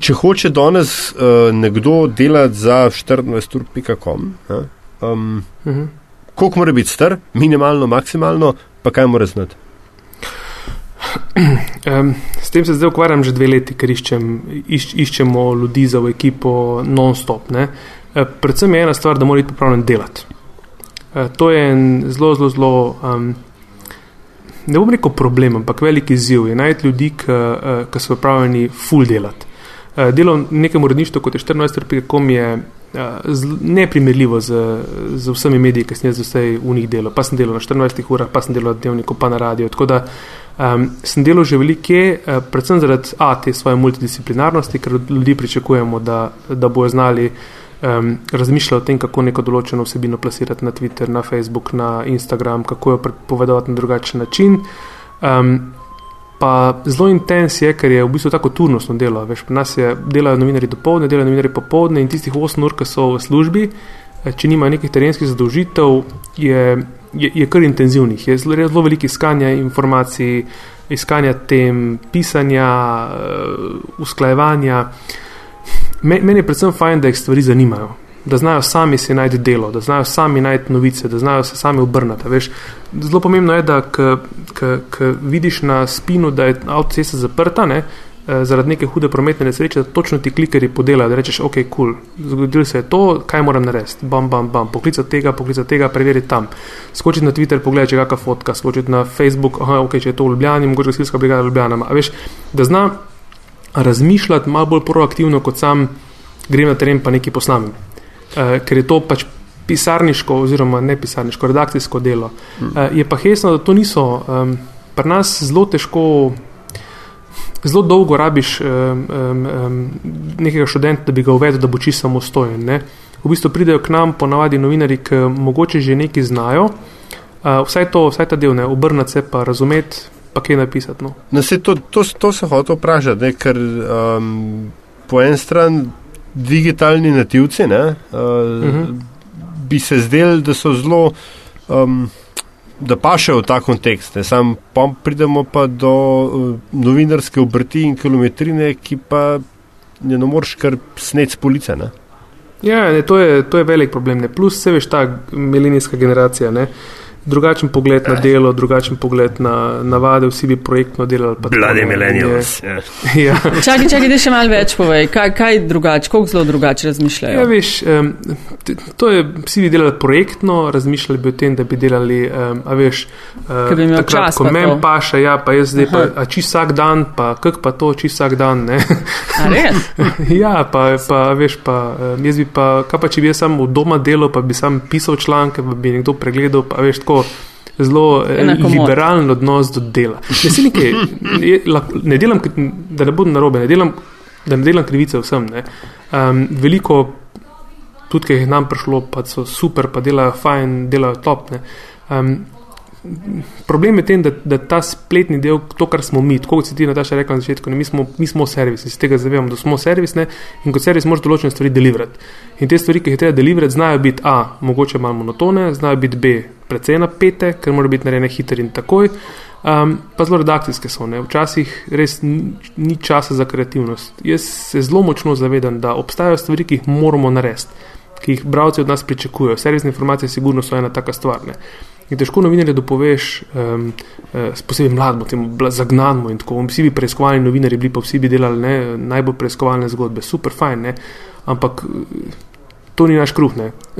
če hoče danes uh, nekdo delati za 24.com, um, uh -huh. koliko mora biti star, minimalno, maksimalno, pa kaj mora znati? Um, s tem se zdaj ukvarjam že dve leti, ker iščem, iš, iščemo ljudi za ekipo non-stop. Ne? Uh, predvsem je ena stvar, da mora biti pripravljen delati. Uh, to je en zelo, zelo, zelo. Um, Ne bom rekel problem, ampak velik izziv je najti ljudi, ki uh, so pripravljeni full delati. Eh, delo v nekem uredništvu, kot je 14.com, je uh, neprimerljivo z, z vsemi mediji, ki sem jaz vse v njih delal. Pa sem delal na 14 urah, pa sem delal na dnevniku, pa na radio. Tako da um, sem delal že velike, uh, predvsem zaradi A, te svoje multidisciplinarnosti, ker od ljudi pričakujemo, da, da bojo znali. Um, razmišljajo o tem, kako neko določeno vsebino plasirati na Twitter, na Facebook, na Instagram, kako jo prepovedovati na drugačen način. Um, Pa zelo intens je, ker je v bistvu tako turnostno delo. Veš, pri nas je delajo novinari do povdne, delajo novinari popovdne in tistih 8 ur, ki so v službi, eh, če nimajo nekih terenskih zadolžitev, je, je, je kar intenzivnih. Je zelo, zelo veliko iskanja informacij, iskanja tem, pisanja, uh, usklajevanja. Meni je predvsem fajn, da jih stvari zanimajo. Da znajo sami si najti delo, da znajo sami najti novice, da znajo se sami obrniti. Zelo pomembno je, da ko vidiš na spinu, da je avtocesta zaprta, ne, eh, zaradi neke hude prometne nesreče, da točno ti klikeri podelajo, da rečeš, ok, kul, cool, zgodilo se je to, kaj moram narediti, bam, bam, bam, poklicati tega, poklicati tega, preveriti tam, skočiti na Twitter, pogledati, če je kakšna fotka, skočiti na Facebook, aha, ok, če je to v Ljubljani, mogoče gasilska brigada v Ljubljani, a veš, da zna razmišljati malo bolj proaktivno, kot sam grem na teren pa nekaj posnamem, uh, ker je to pač pisarniško oziroma ne pisarniško, redakcijsko delo. Uh, je pa hesno, da to niso, um, pri nas zelo težko zelo dolgo rabiš um, um, um, nekega študenta, da bi ga uvedel, da bo čisto samostojen. Ne? V bistvu pridejo k nam ponavadi novinari, ki mogoče že nekaj znajo, uh, vsaj, to, vsaj ta del, obrniti se pa razumeti, pa kaj napisati. No. No, to, to, to se hoče vprašati, ker um, po eni strani digitalni nativci ne, uh, uh -huh. bi se zdeli, da so zelo. Um, da pa še v ta kontekst. Ne. Sam pa pridemo pa do uh, novinarske obrti in kilometrine, ki pa ne moreš kar sneti z police. Ne. Ja, ne, to, je, to je velik problem. Ne. Plus, se veš, ta milenijska generacija. Ne drugačen pogled na delo, drugačen pogled na navade, vsi bi projektno delali. Mladi millennials. Ja. ja. Čakaj, čakaj, da še malo več povej. Kaj, kaj drugače, koliko zelo drugače razmišljajo? Ja, veš, um, to je, vsi bi delali projektno, razmišljali bi o tem, da bi delali, um, a veš, uh, bi takrat, čas, ko meni paše, ja, pa jaz zdaj, pa, a či vsak dan, pa kak pa to, či vsak dan, ne. ja, pa, pa, veš, pa, jaz bi pa, kaj pa če bi jaz sam v doma delal, pa bi sam pisal članke, pa bi nekdo pregledal, pa veš, tako zelo eh, liberalen odnos do dela. Ne, nekaj, ne delam, da ne bodo narobe, ne delam, da ne delam krivice vsem. Um, veliko, tudi ki jih nam prišlo, pa so super, pa delajo fajn, delajo top. Um, problem je tem, da, da ta spletni del, to, kar smo mi, kot si ti na taša rekla na začetku, ne, mi, smo, mi smo servis, iz tega zavedamo, da smo servis ne, in kot servis moraš določene stvari deliverati. In te stvari, ki jih treba deliverati, znajo biti A, mogoče malo monotone, znajo biti B, precej napete, ker morajo biti narejene hitro in takoj. Um, pa zelo redakcijske so, ne? včasih res ni, ni časa za kreativnost. Jaz se zelo močno zavedam, da obstajajo stvari, ki jih moramo narediti, ki jih bralci od nas pričakujejo. Servisne informacije, sigurno so ena taka stvar. Ne? In težko novinarje dopoveš, um, uh, posebej mladimo, temu zagnanimo in tako. Vsi bi preiskovalni novinari bili, pa vsi bi delali ne, najbolj preiskovalne zgodbe, super fajn, ne? ampak to ni naš kruh.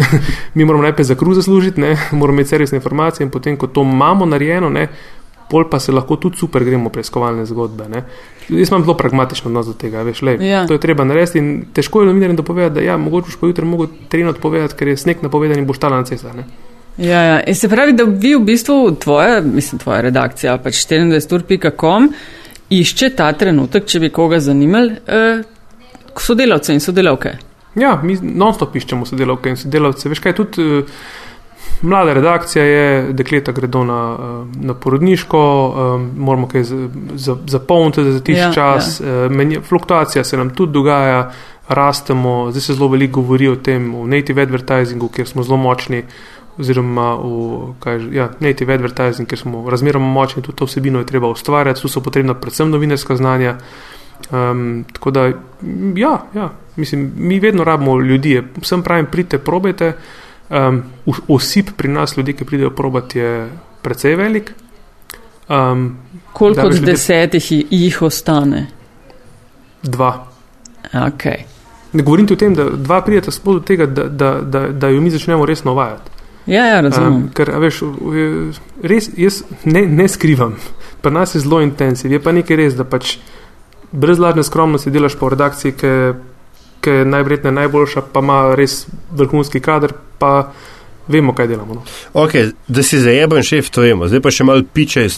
Mi moramo najprej za kruh zaslužiti, ne? moramo imeti servisne informacije in potem, ko to imamo narejeno, ne? pol pa se lahko tudi super gremo preiskovalne zgodbe. Ne? Jaz imam zelo pragmatično odnos do tega, veš, le, ja. to je treba narediti in težko je novinarjem dopovedati, da ja, mogoče boš pa jutri mogel trenut povedati, ker je sneg napovedan in boš tala na cestah. Ja, ja. In se pravi, da vi v bistvu tvoja, mislim, tvoja redakcija, pač 24.com, išče ta trenutek, če bi koga zanimali, eh, sodelavce in sodelavke. Ja, mi non-stop iščemo sodelavke in sodelavce. Veš kaj, tudi eh, mlada redakcija je, dekleta gredo na, eh, na porodniško, eh, moramo kaj zapolniti za tiš ja, čas, ja. Eh, menje, fluktuacija se nam tudi dogaja, rastemo, zdaj se zelo veliko govori o tem, v native advertisingu, kjer smo zelo močni oziroma v kaj, ja, native advertising, ker smo razmeroma močni, tudi to vsebino je treba ustvarjati, tu so potrebna predvsem novinarska znanja. Um, tako da, ja, ja, mislim, mi vedno rabimo ljudi, vsem pravim, pridite, probejte. Um, osip pri nas, ljudi, ki pridejo probati, je precej velik. Um, Koliko od desetih jih ostane? Dva. Okay. Ne govorim o tem, da dva prideta spod do tega, da, da, da, da jo mi začnemo resno vajati. Ja, ja razumem. Um, ker, veš, res, jaz ne, ne skrivam, pri nas je zelo intenziv. Je pa nekaj res, da pač brez lažne skromnosti delaš po redakciji, ki je najverjetneje najboljša, pa ima res vrhunski kader, pa vemo, kaj delamo. No. Okay, da si zajeben šef, to vemo, zdaj pa še malo pičaj,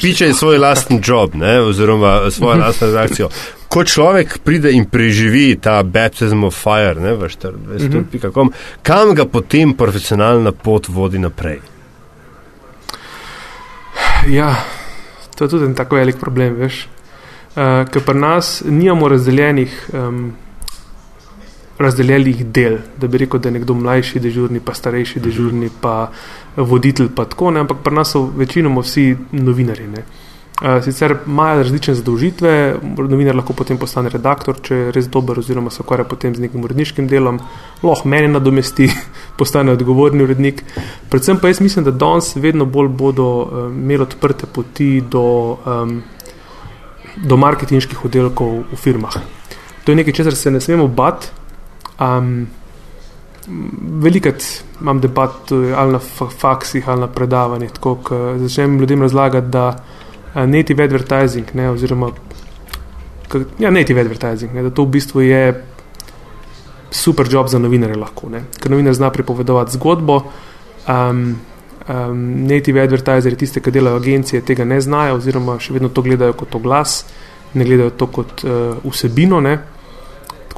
pičaj svoj lasten job, ne, oziroma svojo lastno redakcijo ko človek pride in preživi ta baptism of fire, ne veš, mm -hmm. kam ga potem profesionalna pot vodi naprej? Ja, to je tudi en tako velik problem, veš. Uh, ker pri nas nimamo razdeljenih, um, razdeljenih del, da bi rekel, da je nekdo mlajši dežurni, pa starejši dežurni, pa voditelj, pa tako ne, ampak pri nas so večinoma vsi novinari. Ne. Eh, sicer imajo različne zadolžitve, novinar lahko potem postane redaktor, če je res dober, oziroma se ukvarja potem z nekim uredniškim delom, lahko meni nadomesti, postane odgovorni urednik. Predvsem pa jaz mislim, da danes vedno bolj bodo uh, imeli odprte poti do um, do marketinških oddelkov v firmah. To je nekaj, česar se ne smemo bati. Um, Velikrat imam debat ali na faksih ali na predavanjih, tako da začnem ljudem razlagati, da native advertising, ne, oziroma ja, native advertising, ne, da to v bistvu je super job za novinarje lahko, ne, ker novinar zna pripovedovati zgodbo. Um, um, native advertiserji, tiste, ki delajo agencije, tega ne znajo, oziroma še vedno to gledajo kot oglas, ne gledajo to kot uh, vsebino. Ne.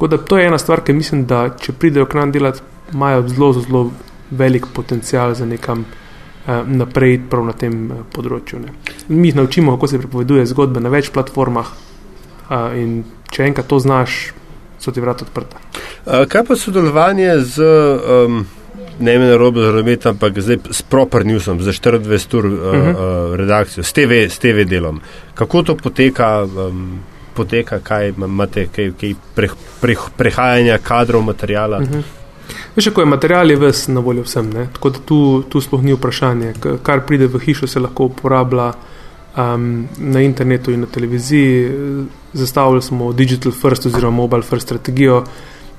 Tako da to je ena stvar, ki mislim, da če pridejo k nam delati, imajo zelo, zelo velik potencial za nekam uh, naprej, prav na tem uh, področju. Ne. Mi jih naučimo, kako se pripoveduje zgodbe na več platformah, uh, in če enkrat to znaš, so ti vrata odprta. Uh, kaj pa sodelovanje z. Um ne ime na robu razumeti, ampak zdaj s proper newsom, za 24 ur uh, uh -huh. uh, redakcijo, s TV, s TV delom. Kako to poteka, um, poteka kaj imate, kaj, kaj pre, pre, prehajanja kadrov, materijala? Uh mhm. -huh. Veš, ko je material, je ves na voljo vsem, ne? tako da tu, tu sploh ni vprašanje. Kar pride v hišo, se lahko uporablja um, na internetu in na televiziji. Zastavili smo digital first oziroma mobile first strategijo.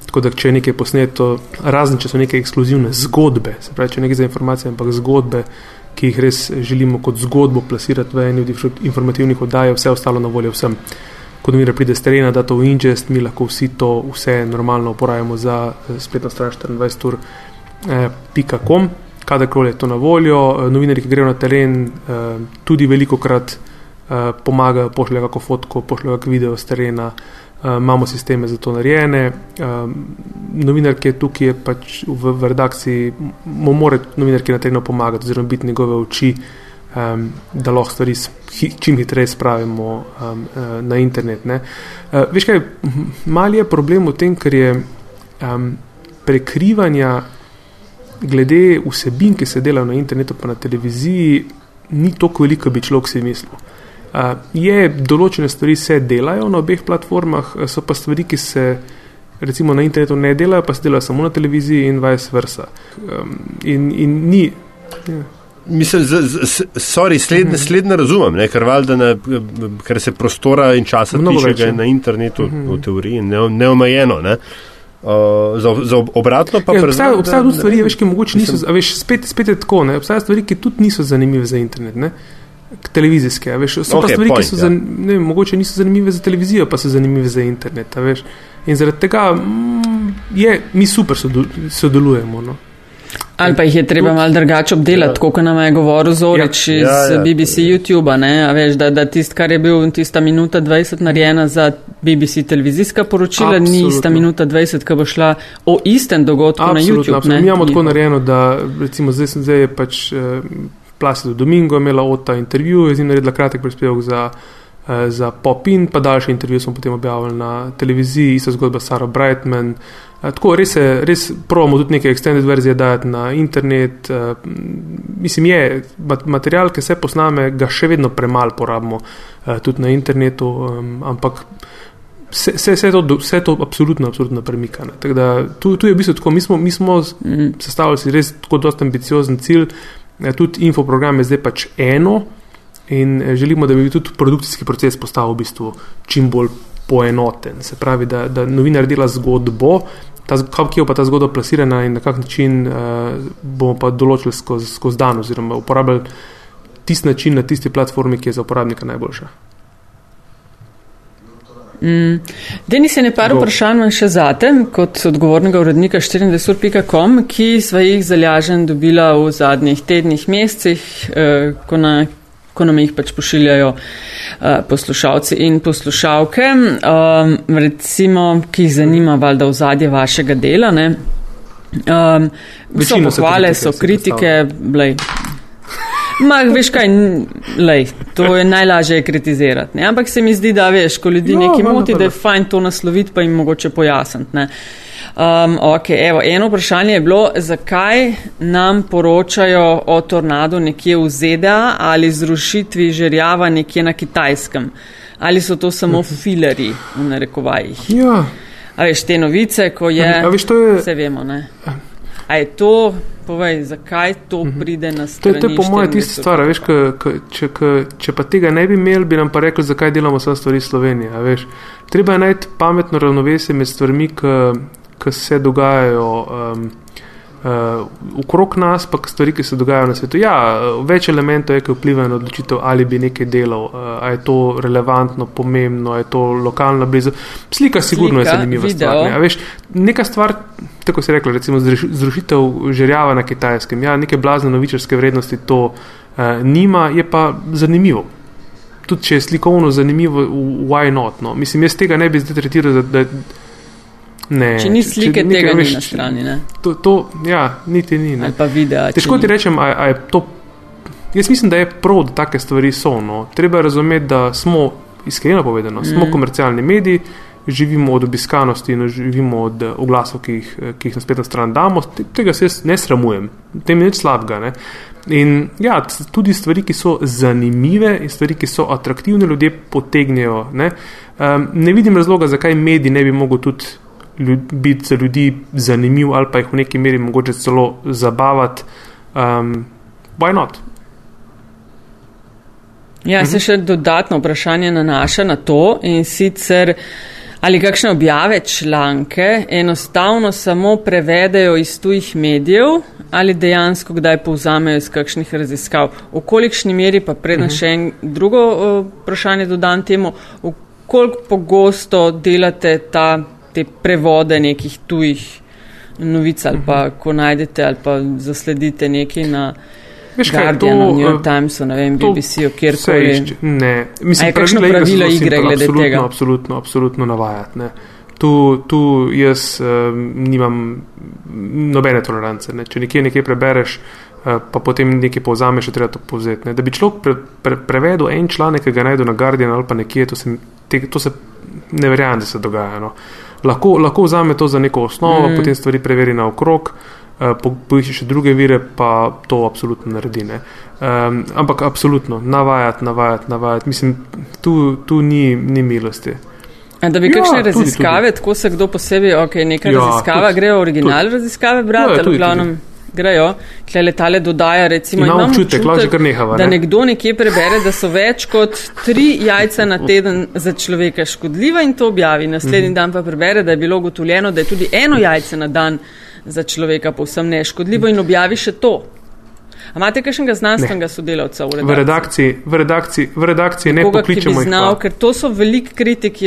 Tako da, če je nekaj posneto, razen če so neke ekskluzivne zgodbe, se pravi, če nekaj za informacije, ampak zgodbe, ki jih res želimo kot zgodbo plasirati v eni od informativnih oddaj, vse ostalo na voljo vsem. Ko novinar pride z terena, da to v ingest, mi lahko vsi to vse normalno uporabimo za eh, spletno stran 24ur.com, eh, kadarkoli je to na voljo. Eh, novinari, ki grejo na teren, eh, tudi veliko krat eh, pomagajo, pošljajo kako fotko, pošljajo kako video z terena. Uh, imamo sisteme za to narejene. Um, novinar, ki je tukaj, je pač v, v redakciji, mu mora novinar, ki je na terenu pomagati, oziroma biti njegove oči, um, da lahko stvari hi, čim hitreje spravimo um, uh, na internet. Uh, veš kaj, mali je problem v tem, ker je um, prekrivanja glede vsebin, ki se delajo na internetu, pa na televiziji, ni toliko veliko, bi človek si mislil. Uh, je, določene stvari se delajo na obeh platformah, so pa stvari, ki se recimo na internetu ne delajo, pa se delajo samo na televiziji in vice versa. Um, in, in ni. Ja. Mislim, sorry, slednje, mhm. slednje razumem, ne, ker, na, ker se prostora in časa tiče ja. na internetu mm -hmm. v teoriji ne, neomejeno. Ne. Uh, za, za obratno pa ja, obstajajo obstaja tudi stvari, veš, ki mogoče niso, veš, spet, spet je tako, ne, obstajajo stvari, ki tudi niso zanimive za internet. Ne televizijske. Veš, so okay, pa stvari, point, ki so ja. zan, ne, mogoče niso zanimive za televizijo, pa so zanimive za internet. Veš. In zaradi tega mm, je, mi super sodelujemo. No. Ali pa jih je treba malo drugače obdelati, ja. kot nam je govoril Zorič ja. iz ja, ja. BBC YouTube, veš, da, da tisto, kar je bil tista minuta 20 narejena za BBC televizijska poročila, Absolutno. ni ista minuta 20, ki bo šla o istem dogodku Absolutno. na YouTube. Absolutno. Mi imamo tako narejeno, da recimo zdaj, zdaj je pač. Eh, Placido Domingo imela od ta intervju, je z njim naredila kratek prispevek za, za Popin, pa daljši intervju smo potem objavili na televiziji, ista zgodba Sara Brightman. Eh, tako res, je, res pravimo tudi neke extended verzije dajati na internet. Eh, mislim, je material, ki se posname, ga še vedno premalo porabimo tudi na internetu, ampak. Vse, vse, vse, to, vse to absolutno, absolutno premika. Tu, tu je v bistvu tako, mi smo, mi smo mm. sestavili res tako dosta ambiciozen cilj, tudi infoprogram je zdaj pač eno, in eh, želimo, da bi tudi produkcijski proces postal v bistvu čim bolj poenoten. Se pravi, da, da novinar dela zgodbo, ta, kako je pa ta zgodba plasirana in na kak način uh, bomo pa določili skozi skoz dan, oziroma uporabljali tisti način na tisti platformi, ki je za uporabnika najboljša. Mm. Denis je nepar vprašanj še zate, kot odgovornega urednika 24.com, ki sva jih zalažen dobila v zadnjih tednih, mesecih, eh, ko, na, ko nam jih pač pošiljajo eh, poslušalci in poslušalke, um, recimo, ki jih zanima valjda v zadje vašega dela. Ne? Um, so pohvale, so kritike, blej, Ma, veš kaj, lej, to je najlažje kritizirati. Ne? Ampak se mi zdi, da veš, ko ljudi no, nekaj moti, da je fajn to nasloviti, pa jim mogoče pojasniti. Um, okay, evo, eno vprašanje je bilo, zakaj nam poročajo o tornadu nekje v ZDA ali zrušitvi žerjava nekje na kitajskem. Ali so to samo fileri v narekovajih? Ja. A veš, te novice, ko je. A, a veš, je... Vse vemo, ne? A je to, povej, zakaj to mhm. pride na stran? To, to je po mojem tista stvar, veš, k, k, če, k, če pa tega ne bi imeli, bi nam pa rekli, zakaj delamo vse stvari Slovenije. Treba je najti pametno ravnovesje med stvarmi, ki se dogajajo. Um, uh, okrog nas, pa stvari, ki se dogajajo na svetu. Ja, več elementov je, ki vplivajo na odločitev, ali bi nekaj delal, uh, ali je to relevantno, pomembno, ali je to lokalno blizu. Slika, sigurno Slika, je zanimiva video. stvar. Ne? Veš, neka stvar, tako se reče, recimo zrušitev žerjava na kitajskem, ja, neke blazne novičarske vrednosti to uh, nima, je pa zanimivo. Tudi če je slikovno zanimivo, why not? No? Mislim, jaz tega ne bi zdaj tretiral, da, da Ne, če ni slike, če, če tega veš, ni na strani. To, to, ja, niti ni. Ali pa video. Težko ti rečem, a, a je to. Jaz mislim, da je prav, da take stvari so. No. Treba razumeti, da smo, iskreno povedano, mm. smo komercialni mediji, živimo od obiskanosti in živimo od eh, oglasov, ki jih, eh, ki jih na spletno stran damo. Tega se ne sramujem, tem je nič slabega. Ne. In ja, tudi stvari, ki so zanimive in stvari, ki so atraktivne, ljudje potegnejo. Ne, um, ne vidim razloga, zakaj mediji ne bi mogli tudi biti za ljudi zanimiv ali pa jih v neki meri mogoče celo zabavati. Um, why not? Ja, se mhm. še dodatno vprašanje nanaša na to in sicer ali kakšne objave članke enostavno samo prevedejo iz tujih medijev ali dejansko kdaj povzamejo iz kakšnih raziskav. V kolikšni meri pa predno mhm. še en drugo vprašanje dodam temu, koliko pogosto delate ta te prevode nekih tujih novic ali pa mhm. ko najdete ali pa zasledite nekaj na Guardianu, New York eh, Timesu, ne vem, BBC-u, kjerkoli. Ne, mislim, da je pravilo igre glede absolutno, tega. Absolutno, absolutno navajati. Ne. Tu, tu jaz um, nimam nobene tolerance. Ne. Če nekje nekaj prebereš, uh, pa potem nekaj povzameš, je treba to povzeti. Ne. Da bi človek pre, pre, prevedel en članek, ki ga najde na Guardianu ali pa nekje, to se, te, to se ne verjamem, da se dogaja. No lahko, lahko vzame to za neko osnovo, mm. potem stvari preveri na okrog, uh, poišče še druge vire, pa to absolutno naredi. Um, ampak absolutno, navajati, navajati, navajati. Mislim, tu, tu ni, ni milosti. A da bi ja, kakšne raziskave, tudi, tudi. tako se kdo posebej, ok, neka ja, raziskava, tudi, gre v original tudi. raziskave brati, ja, ali v glavnem. Tudi grejo, tle letale dodaja, recimo, imamo občutek, občutek nehava, ne? da nekdo nekje prebere, da so več kot tri jajca na teden za človeka škodljiva in to objavi. Naslednji mm -hmm. dan pa prebere, da je bilo ugotovljeno, da je tudi eno jajce na dan za človeka povsem neškodljivo in objavi še to. A imate kakšnega znanstvenega sodelavca v redakciji? V redakciji, v redakciji, v redakciji ne pokličemo. Znal, ker to so velik kritik.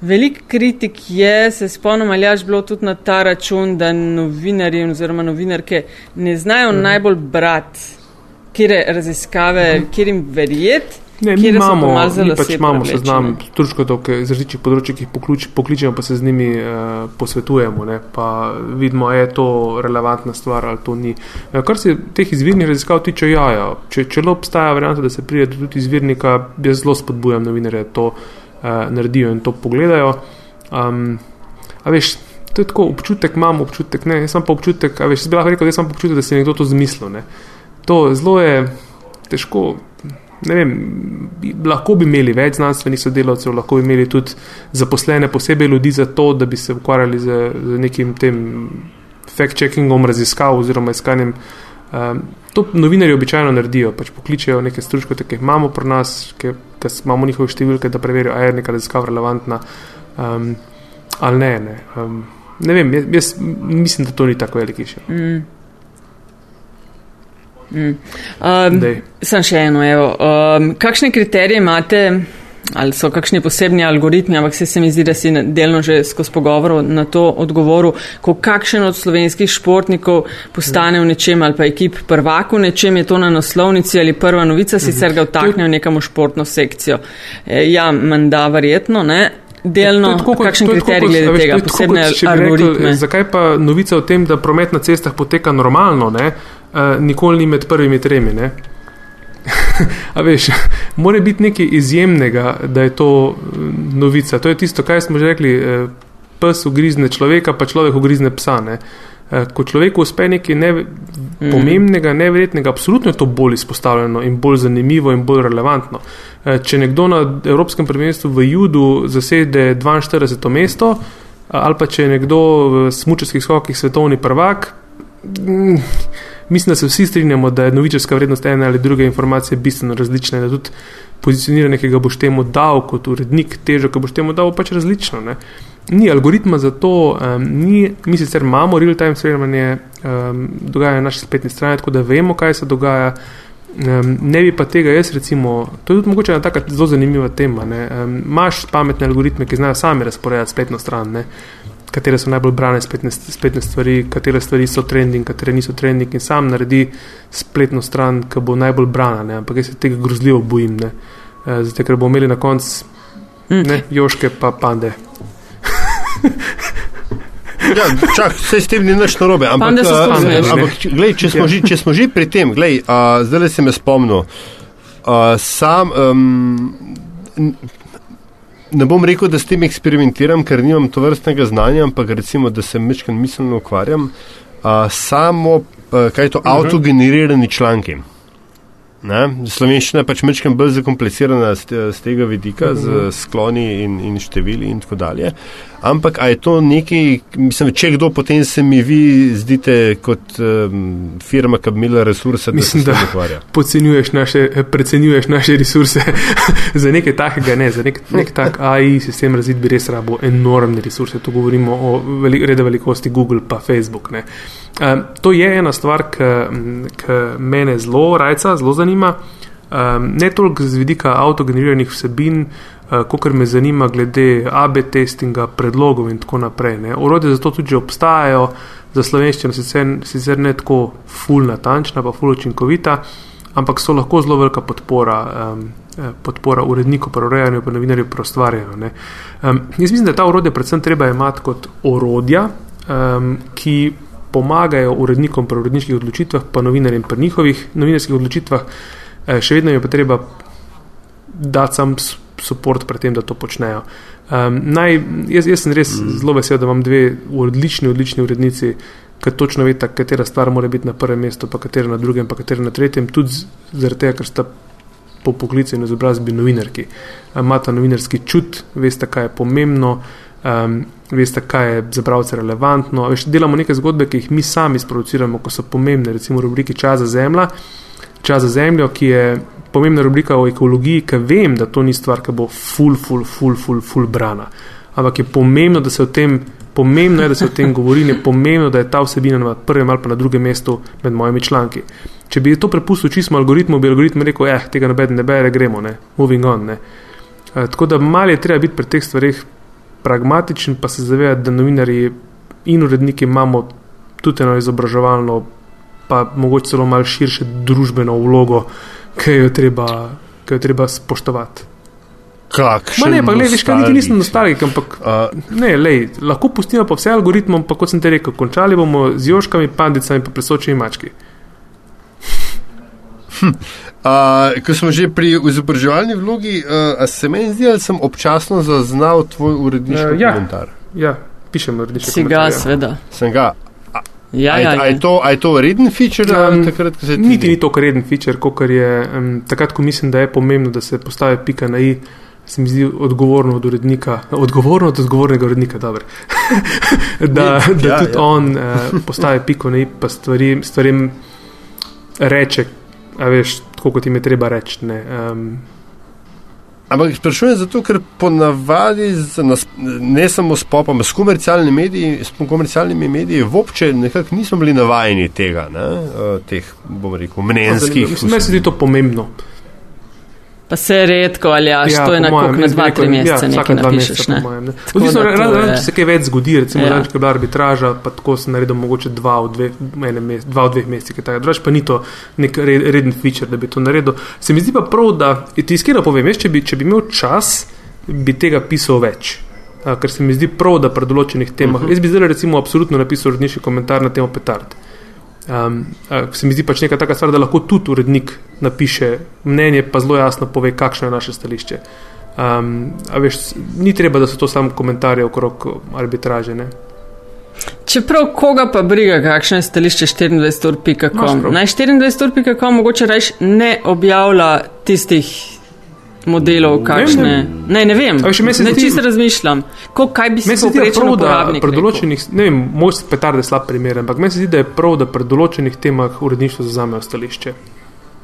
Je, Velik kritik je, se spomnim, ali je bilo tudi na ta račun, da novinarji oziroma novinarke ne znajo mm. najbolj brati, kje raziskave, mm. kje jim verjeti. Ne, mi imamo, mi pač imamo seznam turškotov iz različnih področji, ki jih pokličemo, pa se z njimi uh, posvetujemo, ne, pa vidimo, je to relevantna stvar ali to ni. Uh, kar se teh izvirnih raziskav tiče, ja, ja. če, če le obstaja varianta, da se pride tudi izvirnika, jaz zelo spodbujam novinarje to uh, naredijo in to pogledajo. Um, a veš, to je tako občutek, imam občutek, ne, jaz sem pa občutek, a veš, jaz bi lahko rekel, da sem pa občutek, da si nekdo to zmislil. Ne. To zelo je težko. Ne vem, lahko bi imeli več znanstvenih sodelavcev, lahko bi imeli tudi zaposlene posebej ljudi za to, da bi se ukvarjali z, z nekim tem fact-checkingom raziskav oziroma iskanjem Um, to novinari običajno naredijo, pač pokličejo neke stroške, ki jih imamo pri nas, ki imamo njihove številke, da preverijo, ali je neka raziskava relevantna um, ali ne. Ne, um, ne vem, jaz, jaz mislim, da to ni tako veliki še. Mm. Mm. Um, sem še eno. Um, kakšne kriterije imate? Ali so kakšni posebni algoritmi, ampak se, se mi zdi, da si delno že skozi pogovor na to odgovoril, ko kakšen od slovenskih športnikov postane v nečem ali pa ekip prvak v nečem, je to na naslovnici ali prva novica, mhm. sicer ga vtaknejo nekam v športno sekcijo. E, ja, menda verjetno, ne. Delno, tako, kakšen kriterij glede tega, posebne algoritme. Rekel, zakaj pa novica o tem, da promet na cestah poteka normalno, ne, uh, nikoli ni med prvimi tremi, ne? A veš, mora biti nekaj izjemnega, da je to mm, novica. To je tisto, kar smo že rekli. Eh, pes ugrizne človeka, pa človek ugrizne psa. Ne? Eh, ko človeku uspe nekaj ne, mm. pomembnega, neverjetnega, absolutno je to bolj izpostavljeno in bolj zanimivo in bolj relevantno. Eh, če nekdo na Evropskem prvenstvu v Judu zasede 42. mesto, ali pa če je nekdo v smučarskih skokih svetovni prvak, mm, mislim, da se vsi strinjamo, da je novičarska vrednost ene ali druge informacije bistveno različna. Da tudi pozicioniranje, ki ga boš temu dal kot urednik, težo, ki boš temu dal, pač različno. Ne? Ni algoritma za to, um, ni, mi sicer imamo real-time spremljanje um, dogajanja na naši spletni strani, tako da vemo, kaj se dogaja. Um, ne bi pa tega jaz, recimo, to je tudi mogoče ena tako zelo zanimiva tema. Imáš um, pametne algoritme, ki znajo sami razporejati spletno stran, ne? Katere so najbolj brane spletne, spletne stvari, katere stvari so trending, katere niso trending, in sam naredi spletno stran, ki bo najbolj brana. Ne? Ampak jaz se tega grozljivo bojim, uh, zato ker bomo imeli na koncu mm. joške pa pande. Ja, čak, vse s tem ni nič narobe. Ampak, ampak, ampak glej, če, smo že, če smo že pri tem, glej, uh, zdaj se me spomnil. Uh, sam um, ne bom rekel, da s tem eksperimentiram, ker nimam to vrstnega znanja, ampak recimo, da se mečkam miselno ukvarjam. Uh, samo, uh, kaj je to, uh mhm. -huh. avtogenerirani članki. Ne? Slovenščina je pač mečkam bolj zakomplicirana z tega vidika, z mhm. skloni in, in števili in tako dalje. Ampak je to nekaj, mislim, če kdo potem se mi vi zdite kot um, firma, ki bi imela resurse, da mislim, se s tem ukvarja? Podcenjuješ naše, precenjuješ naše resurse za nekaj takega, ne, za nek, nek tak AI sistem razvid bi res rabo enormne resurse. Tu govorimo o veli, rede velikosti Google pa Facebook. Um, to je ena stvar, ki mene zelo rajca, zelo zanima. Um, ne toliko z vidika avtogeneriranih vsebin, uh, kot me zanima glede AB testinga, predlogov in tako naprej. Urode za to tudi obstajajo, za slovenščino sicer, sicer ne tako ful natančna, pa ful učinkovita, ampak so lahko zelo velika podpora. Um, podpora uredniku, pa urejanju, pa novinarju, pa ustvarjanju. Um, jaz mislim, da ta orodja predvsem treba imeti kot orodja, um, ki pomagajo urednikom pri uredniških odločitvah, pa novinarjem pri njihovih novinarskih odločitvah, Eh, še vedno je pa treba dati sam podporo pri tem, da to počnejo. Um, naj, jaz, jaz sem res mm. zelo vesel, da imam dve odlični, odlični urednici, ki točno veste, katera stvar mora biti na prvem mestu, pa katera na drugem, pa katera na tretjem, tudi zaradi tega, ker sta po poklicu in izobrazbi novinarki. Imata novinarski čut, veste, kaj je pomembno. Um, veste, kaj je za bralce relevantno. Veš, delamo neke zgodbe, ki jih mi sami sproduciramo, ko so pomembne, recimo rubriki Čas za zemljo čas za zemljo, ki je pomembna rubrika o ekologiji, ki vem, da to ni stvar, ki bo full, full, full, full, full brana. Ampak je pomembno, da se o tem, pomembno je, da se o tem govori, in je pomembno, da je ta vsebina na prvem ali pa na drugem mestu med mojimi članki. Če bi to prepustil čisto algoritmu, bi algoritm rekel, eh, tega noben ne bere, gremo, ne, moving on. Ne. E, tako da malo je treba biti pri teh stvarih pragmatičen, pa se zavedati, da novinari in uredniki imamo tudi eno izobraževalno pa mogoče celo malo širše družbeno vlogo, ki jo treba, ki jo treba spoštovati. Kakšen ne, pa gledaj, kaj niti nisem nostalgik, ampak uh, ne, lej, lahko pustimo pa vse algoritmom, pa kot sem te rekel, končali bomo z joškami, pandicami in presočimi mački. Hm. Uh, ko smo že pri izobraževalni vlogi, uh, se meni zdi, da sem občasno zaznal tvoj uredniški uh, ja, komentar. Ja, pišem uredniški komentar. Si ga, ja. seveda. Sem ga. Ja, aj, ja, aj, ja. to, aj to reden feature? Um, takrat, niti ni to reden feature, kot je um, takrat, ko mislim, da je pomembno, da se postavi pika na i. Se mi zdi odgovorno od urednika, odgovorno od odgovornega urednika, da, da ja, tudi ja. on uh, postavi piko na i, pa stvari, stvarem reče, a veš, tako kot jim je treba reči. Um, Ampak sprašujem zato, ker ponavadi, ne samo s popom, s komercialnimi mediji, s komercialnimi mediji, vopče nekako nismo bili navajeni tega, ne, eh, teh, bom rekel, mnenjskih. Da se ti to pomembno. Pa se redko ali až ja, to je na kok na dva, tri mesece ja, nekaj napišeš. Ne? Ne? Odvisno, če se kaj več zgodi, recimo, ja. da je bila arbitraža, pa tako se naredi mogoče dva v dveh, mes, dva v dveh mesecih, drugače pa ni to nek reden feature, da bi to naredil. Se mi zdi pa prav, da ti iskreno povem, veš, če, bi, če bi imel čas, bi tega pisal več. A, ker se mi zdi prav, da pri določenih temah. Uh mhm. -huh. Jaz bi zdaj recimo absolutno napisal rodniški komentar na temo petard. Um, se mi zdi pač neka taka stvar, da lahko tudi urednik napiše mnenje, pa zelo jasno pove, kakšno je naše stališče. Um, veš, ni treba, da so to samo komentarje okrog arbitraže. Ne? Čeprav koga pa briga, kakšno je stališče 24.com. Na 24.com mogoče reči ne objavlja tistih modelov, kakšne. Ne, ne vem. Ne, ne čisto razmišljam. Ko, kaj bi se lahko zgodilo? Pred določenih, ne vem, moj petar je slab primer, ampak meni se zdi, da je prav, da pred določenih temah uredništvo zauzamejo stališče.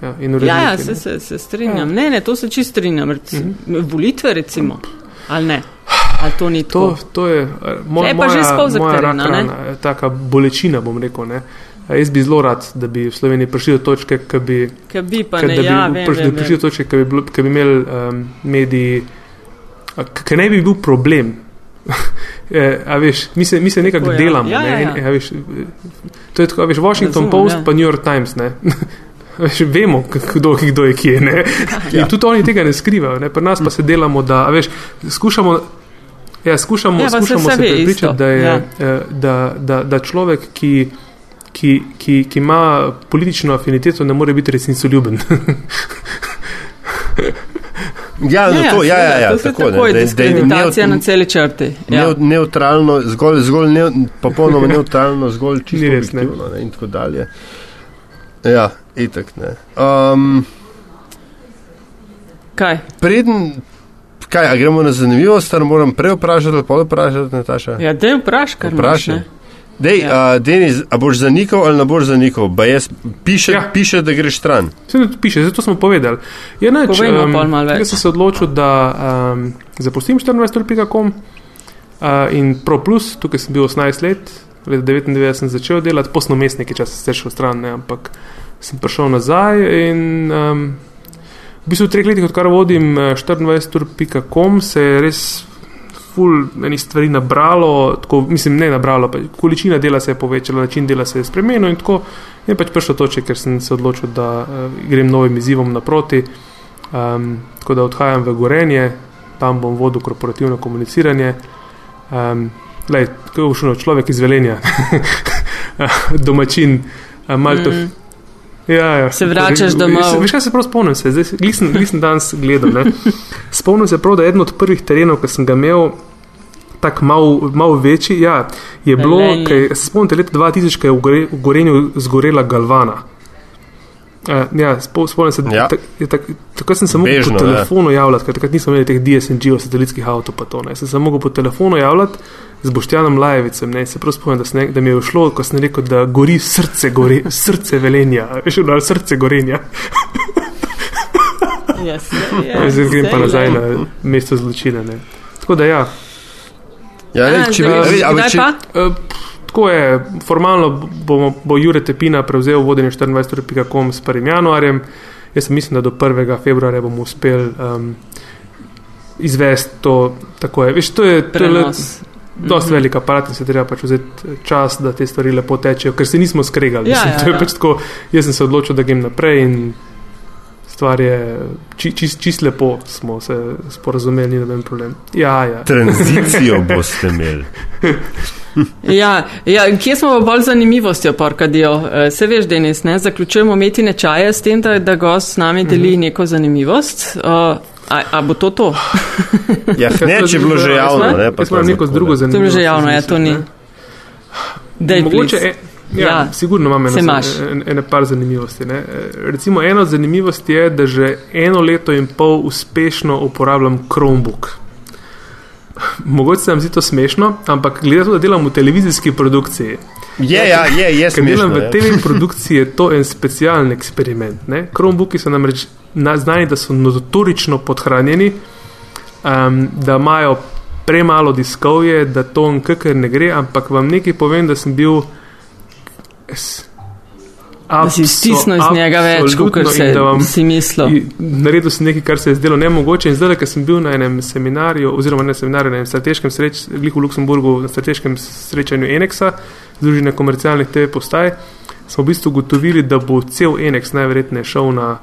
Ja, ja, ja se, se, se strinjam. Ja. Ne, ne, to se čisto strinjam. Reci, mhm. -huh. Volitve, recimo, ali ne. Ali to ni to? To je moj, moja, moja rana, taka bolečina, bom rekel. Ne. Jaz bi zelo rad, da bi v Sloveniji prišli do točke, ki bi, bi, ne, bi, ja, vem, vem, prišli do točke, ki bi, bi imeli um, mediji, ki ne bi bil problem. E, veš, mi se, mi se nekako ja. delamo. Ja, ne? ja, ja. A veš, to je tako, veš, Washington Razumem, Post ja. pa New York Times. Veš, vemo, kdo, kdo je kje. Ja. In tudi oni tega ne skrivajo. Ne? Pri nas pa se delamo, da veš, skušamo. Ja, skušamo, ja, skušamo se prepričati, da, ja. Eh, da, da, da človek, ki ki, ki, ki ima politično afiniteto, ne more biti resnicoljuben. Ja, no, ja, to, ja, ja, ja, to tako, tako je. Diskreditacija na celi črti. Ja. Ne, neutralno, zgolj, zgolj ne, popolnoma neutralno, zgolj čisto objektivno ne. in tako dalje. Ja, itak ne. Um, kaj? Preden, kaj, a gremo na zanimivost, ali moram prej vprašati ali pa vprašati, Nataša? Ja, da je vprašaj, kar vprašaj. Dej, ja. uh, Denis, a boš zanikal ali ne boš zanikal? Jaz, piše, ja. piše, da greš stran. Se ne piše, zato smo povedali. Je neč, um, jaz sem se odločil, da um, zapustim 24.com uh, in Pro Plus, tukaj sem bil 18 let, leta 99 sem začel delati, posno mest nekaj časa sem šel stran, ne, ampak sem prišel nazaj in um, v bistvu v treh letih, odkar vodim 24.com, se je res ful enih stvari nabralo, tako, mislim, ne nabralo, pa količina dela se je povečala, način dela se je spremenil in tako je pač prišlo toče, ker sem se odločil, da uh, grem novim izzivom naproti. Um, tako da odhajam v Gorenje, tam bom vodil korporativno komuniciranje. Um, lej, kako je šlo, človek iz Velenja, domačin, uh, malo to. Mm. Ja, ja. Se vračaš domov. Veš, kaj se prav spomnim? Se, zdaj, nisem, nisem danes gledal. Spomnim se prav, da je eden od prvih terenov, ki sem ga imel, tako malo mal večji, ja, je bilo, kaj, se spomnite, leta 2000, ko je v, gore, v Gorenju zgorela Galvana. Uh, ja, spomnim se, da ja. takrat sem se lahko po telefonu javljati, ker takrat nismo imeli teh DSNG-ov, satelitskih avtomobilov, pa to ne. Sem se lahko po telefonu javljati z Boštjanom Lajevicem, ne, se prav spomnim, da, ne, da mi je všlo, ko sem rekel, da gori srce, gori, srce velenja, veš, da srce gorenja. Yes, yes, Zdaj grem pa nazaj na mesto zločina. Ne. Tako da ja. Ja, ne, če bi videl, če. Uh, tako je, formalno bomo, bo Jure Tepina prevzel vodenje 24.com s 1. januarjem. Jaz mislim, da do 1. februarja bomo uspeli um, izvesti to. Tako je. Veš, to je, to je Dost mm -hmm. velik aparat in se treba pač vzeti čas, da te stvari lepo tečejo, ker se nismo skregali. Ja, ja, ja. Pač tako, jaz sem se odločil, da grem naprej in stvar je čist, čist, čist lepo, smo se sporazumeli, ni noben problem. Ja, ja. Tranzicijo boste imeli. ja, ja, kje smo bolj zanimivostjo, porkadijo? Eh, se veš, Denis, ne? zaključujemo metine čaje s tem, da, da gost s nami deli mm -hmm. neko zanimivost. Uh, A, a bo to to? ja, ne, če je bilo že javno. Ne, pa smo neko drugo zanimivo. To je bilo že javno, ja, to ni. Dej, Mogoče, e, ja, ja, sigurno imam eno, ene, par zanimivosti. Ne. Recimo, ena od zanimivosti je, da že eno leto in pol uspešno uporabljam Chromebook. Mogoče se vam zdi to smešno, ampak glede to, da delam v televizijski produkciji. Je, ja, je, je. Ker delam v TV produkciji, je to en specialen eksperiment. Ne. Chromebooki so namreč znani, da so notorično podhranjeni, um, da imajo premalo diskovje, da to nkr ne gre, ampak vam nekaj povem, da sem bil. Es, Da si stisnil iz njega več, kot se si mislil. Naredil sem nekaj, kar se je zdelo nemogoče. In zdaj, ker sem bil na enem seminarju, oziroma ne seminarju, na enem strateškem srečanju, v Luksemburgu, na strateškem srečanju Enexa, Združenja komercialnih TV postaj, smo v bistvu ugotovili, da bo cel Enex najverjetneje šel na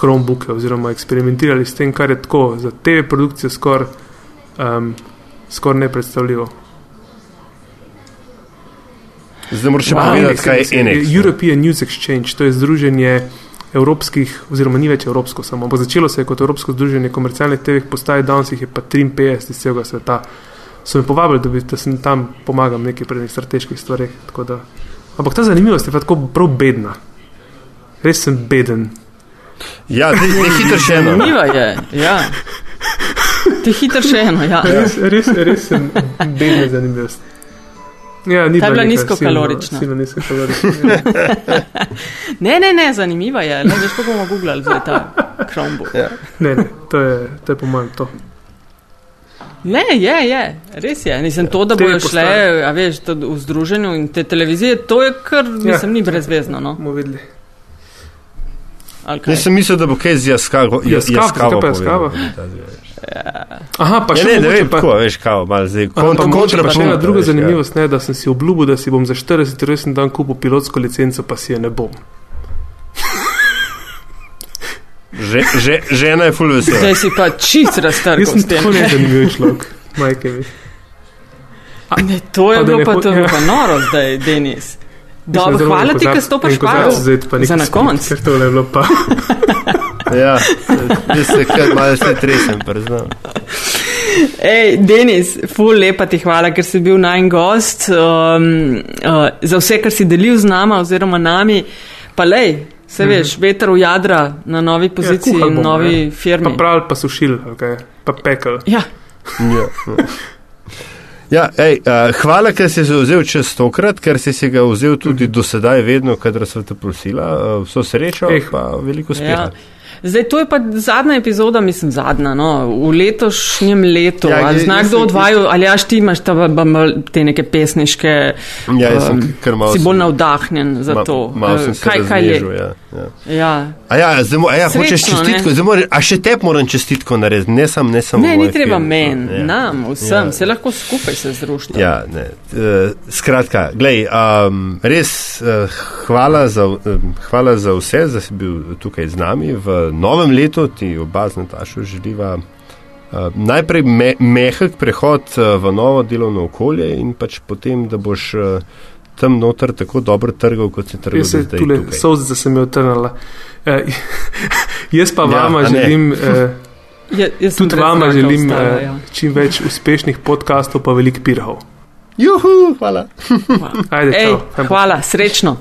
Chromebooke oziroma eksperimentirali s tem, kar je tako za TV produkcijo skoraj um, skor nepredstavljivo. Zdaj moraš wow. povedati, kaj je NX. European News Exchange, to je združenje evropskih, oziroma ni več evropsko samo, ampak začelo se je kot Evropsko združenje komercialnih TV postaj, danes jih je pa 53 iz celega sveta. So me povabili, da bi da sem tam pomagal nekaj pri nekih strateških stvareh. Ampak ta zanimivost je pa tako prav bedna. Res sem beden. Ja, ti je hitro še eno. Zanimivo je, ja. Ti je hitro še eno, ja. Res, res, res sem bedno zanimiv. Ja, ni Ta je bila nizkokalorična. Silno nizkokalorična. Ja. Ne, ne, ne, zanimiva je. Ne veš, kako bomo googlali za ta Chromebook. Ja. Ne, ne, to je, to je po mojem to. Ne, je, je, res je. Nisem to, da Te bojo šle, a veš, to v združenju in te televizije, to je kar, mislim, ni brezvezno, no. Bomo videli. Kaj? Jaz sem mislil, da bo kaj z jaskavo. Jaskava, zakaj pa jaskava? Aha, pa Ja, še ne, ne vem, pa- tako, veš, kao, malo zdaj. Aha, pa mogoče pa še ena druga veš, ja. zanimivost, ne, da sem si obljubil, da si bom za 40 rojsten dan kupil pilotsko licenco, pa si je ne bom. Že, že, žena je full vesela. Zdaj si pa čist raztrgal Jaz sem tako nezanimiv človek, majke mi. Ne, to je Pa bilo ne pa, to je bilo ja. pa noro zdaj, Denis. Dobro, hvala ti, ker stopaš pa Za na konc. Ker tole je bilo pa. Ja, jaz se kar malo se tresem, priznam. Ej, Denis, ful lepa ti hvala, ker si bil naj gost, um, uh, za vse, kar si delil z nama oziroma nami. Pa lej, se veš, veter v jadra na novi poziciji Mhm. Ja, in bom, novi ne. firmi. Pa prav, pa sušil, okay. pa pekel. Ja, Ja. Ja, ej, uh, hvala, ker si se vzel čez tokrat, ker si se ga vzel tudi do sedaj, vedno, kadar sem te prosila. Uh, vso srečo Eh. pa veliko uspeha. ja. Zdaj, to je pa zadnja epizoda, mislim, zadnja, no, v letošnjem letu. Ja, ali jaz kdo od vaju, ali jaš ti imaš ta, te neke pesniške, Ja, jaz sem um, kar malo si bolj navdahnjen za Ma- to. Eh, se kaj, kaj je? Ja, ja. Ja. A ja, zdaj, a ja hočeš Srečno, čestitko, ne? zdaj moram, a še te moram čestitko narediti, ne sam, ne samo. Ne, ni treba firme. meni, Ja. nam, vsem, Ja. se lahko skupaj se združite. Ja, ne. Uh, skratka, glej, um, res uh, hvala, za, um, hvala za vse, da si bil tukaj z nami v novem letu, ti oba z Natašo želiva. Uh, najprej me, mehek prehod uh, v novo delovno okolje in pač potem, da boš uh, tam noter tako dobro trgal, kot si trgal Jaz se do zdaj. tule tukaj. solzica se mi je otrnila. Eh, jaz pa Ja, vama želim, eh, Ja, jaz sem tudi vama želim ostala, eh, ja. čim več uspešnih podkastov, pa velik pirhov. Juhu, hvala. Ajde, Ej, hvala, srečno.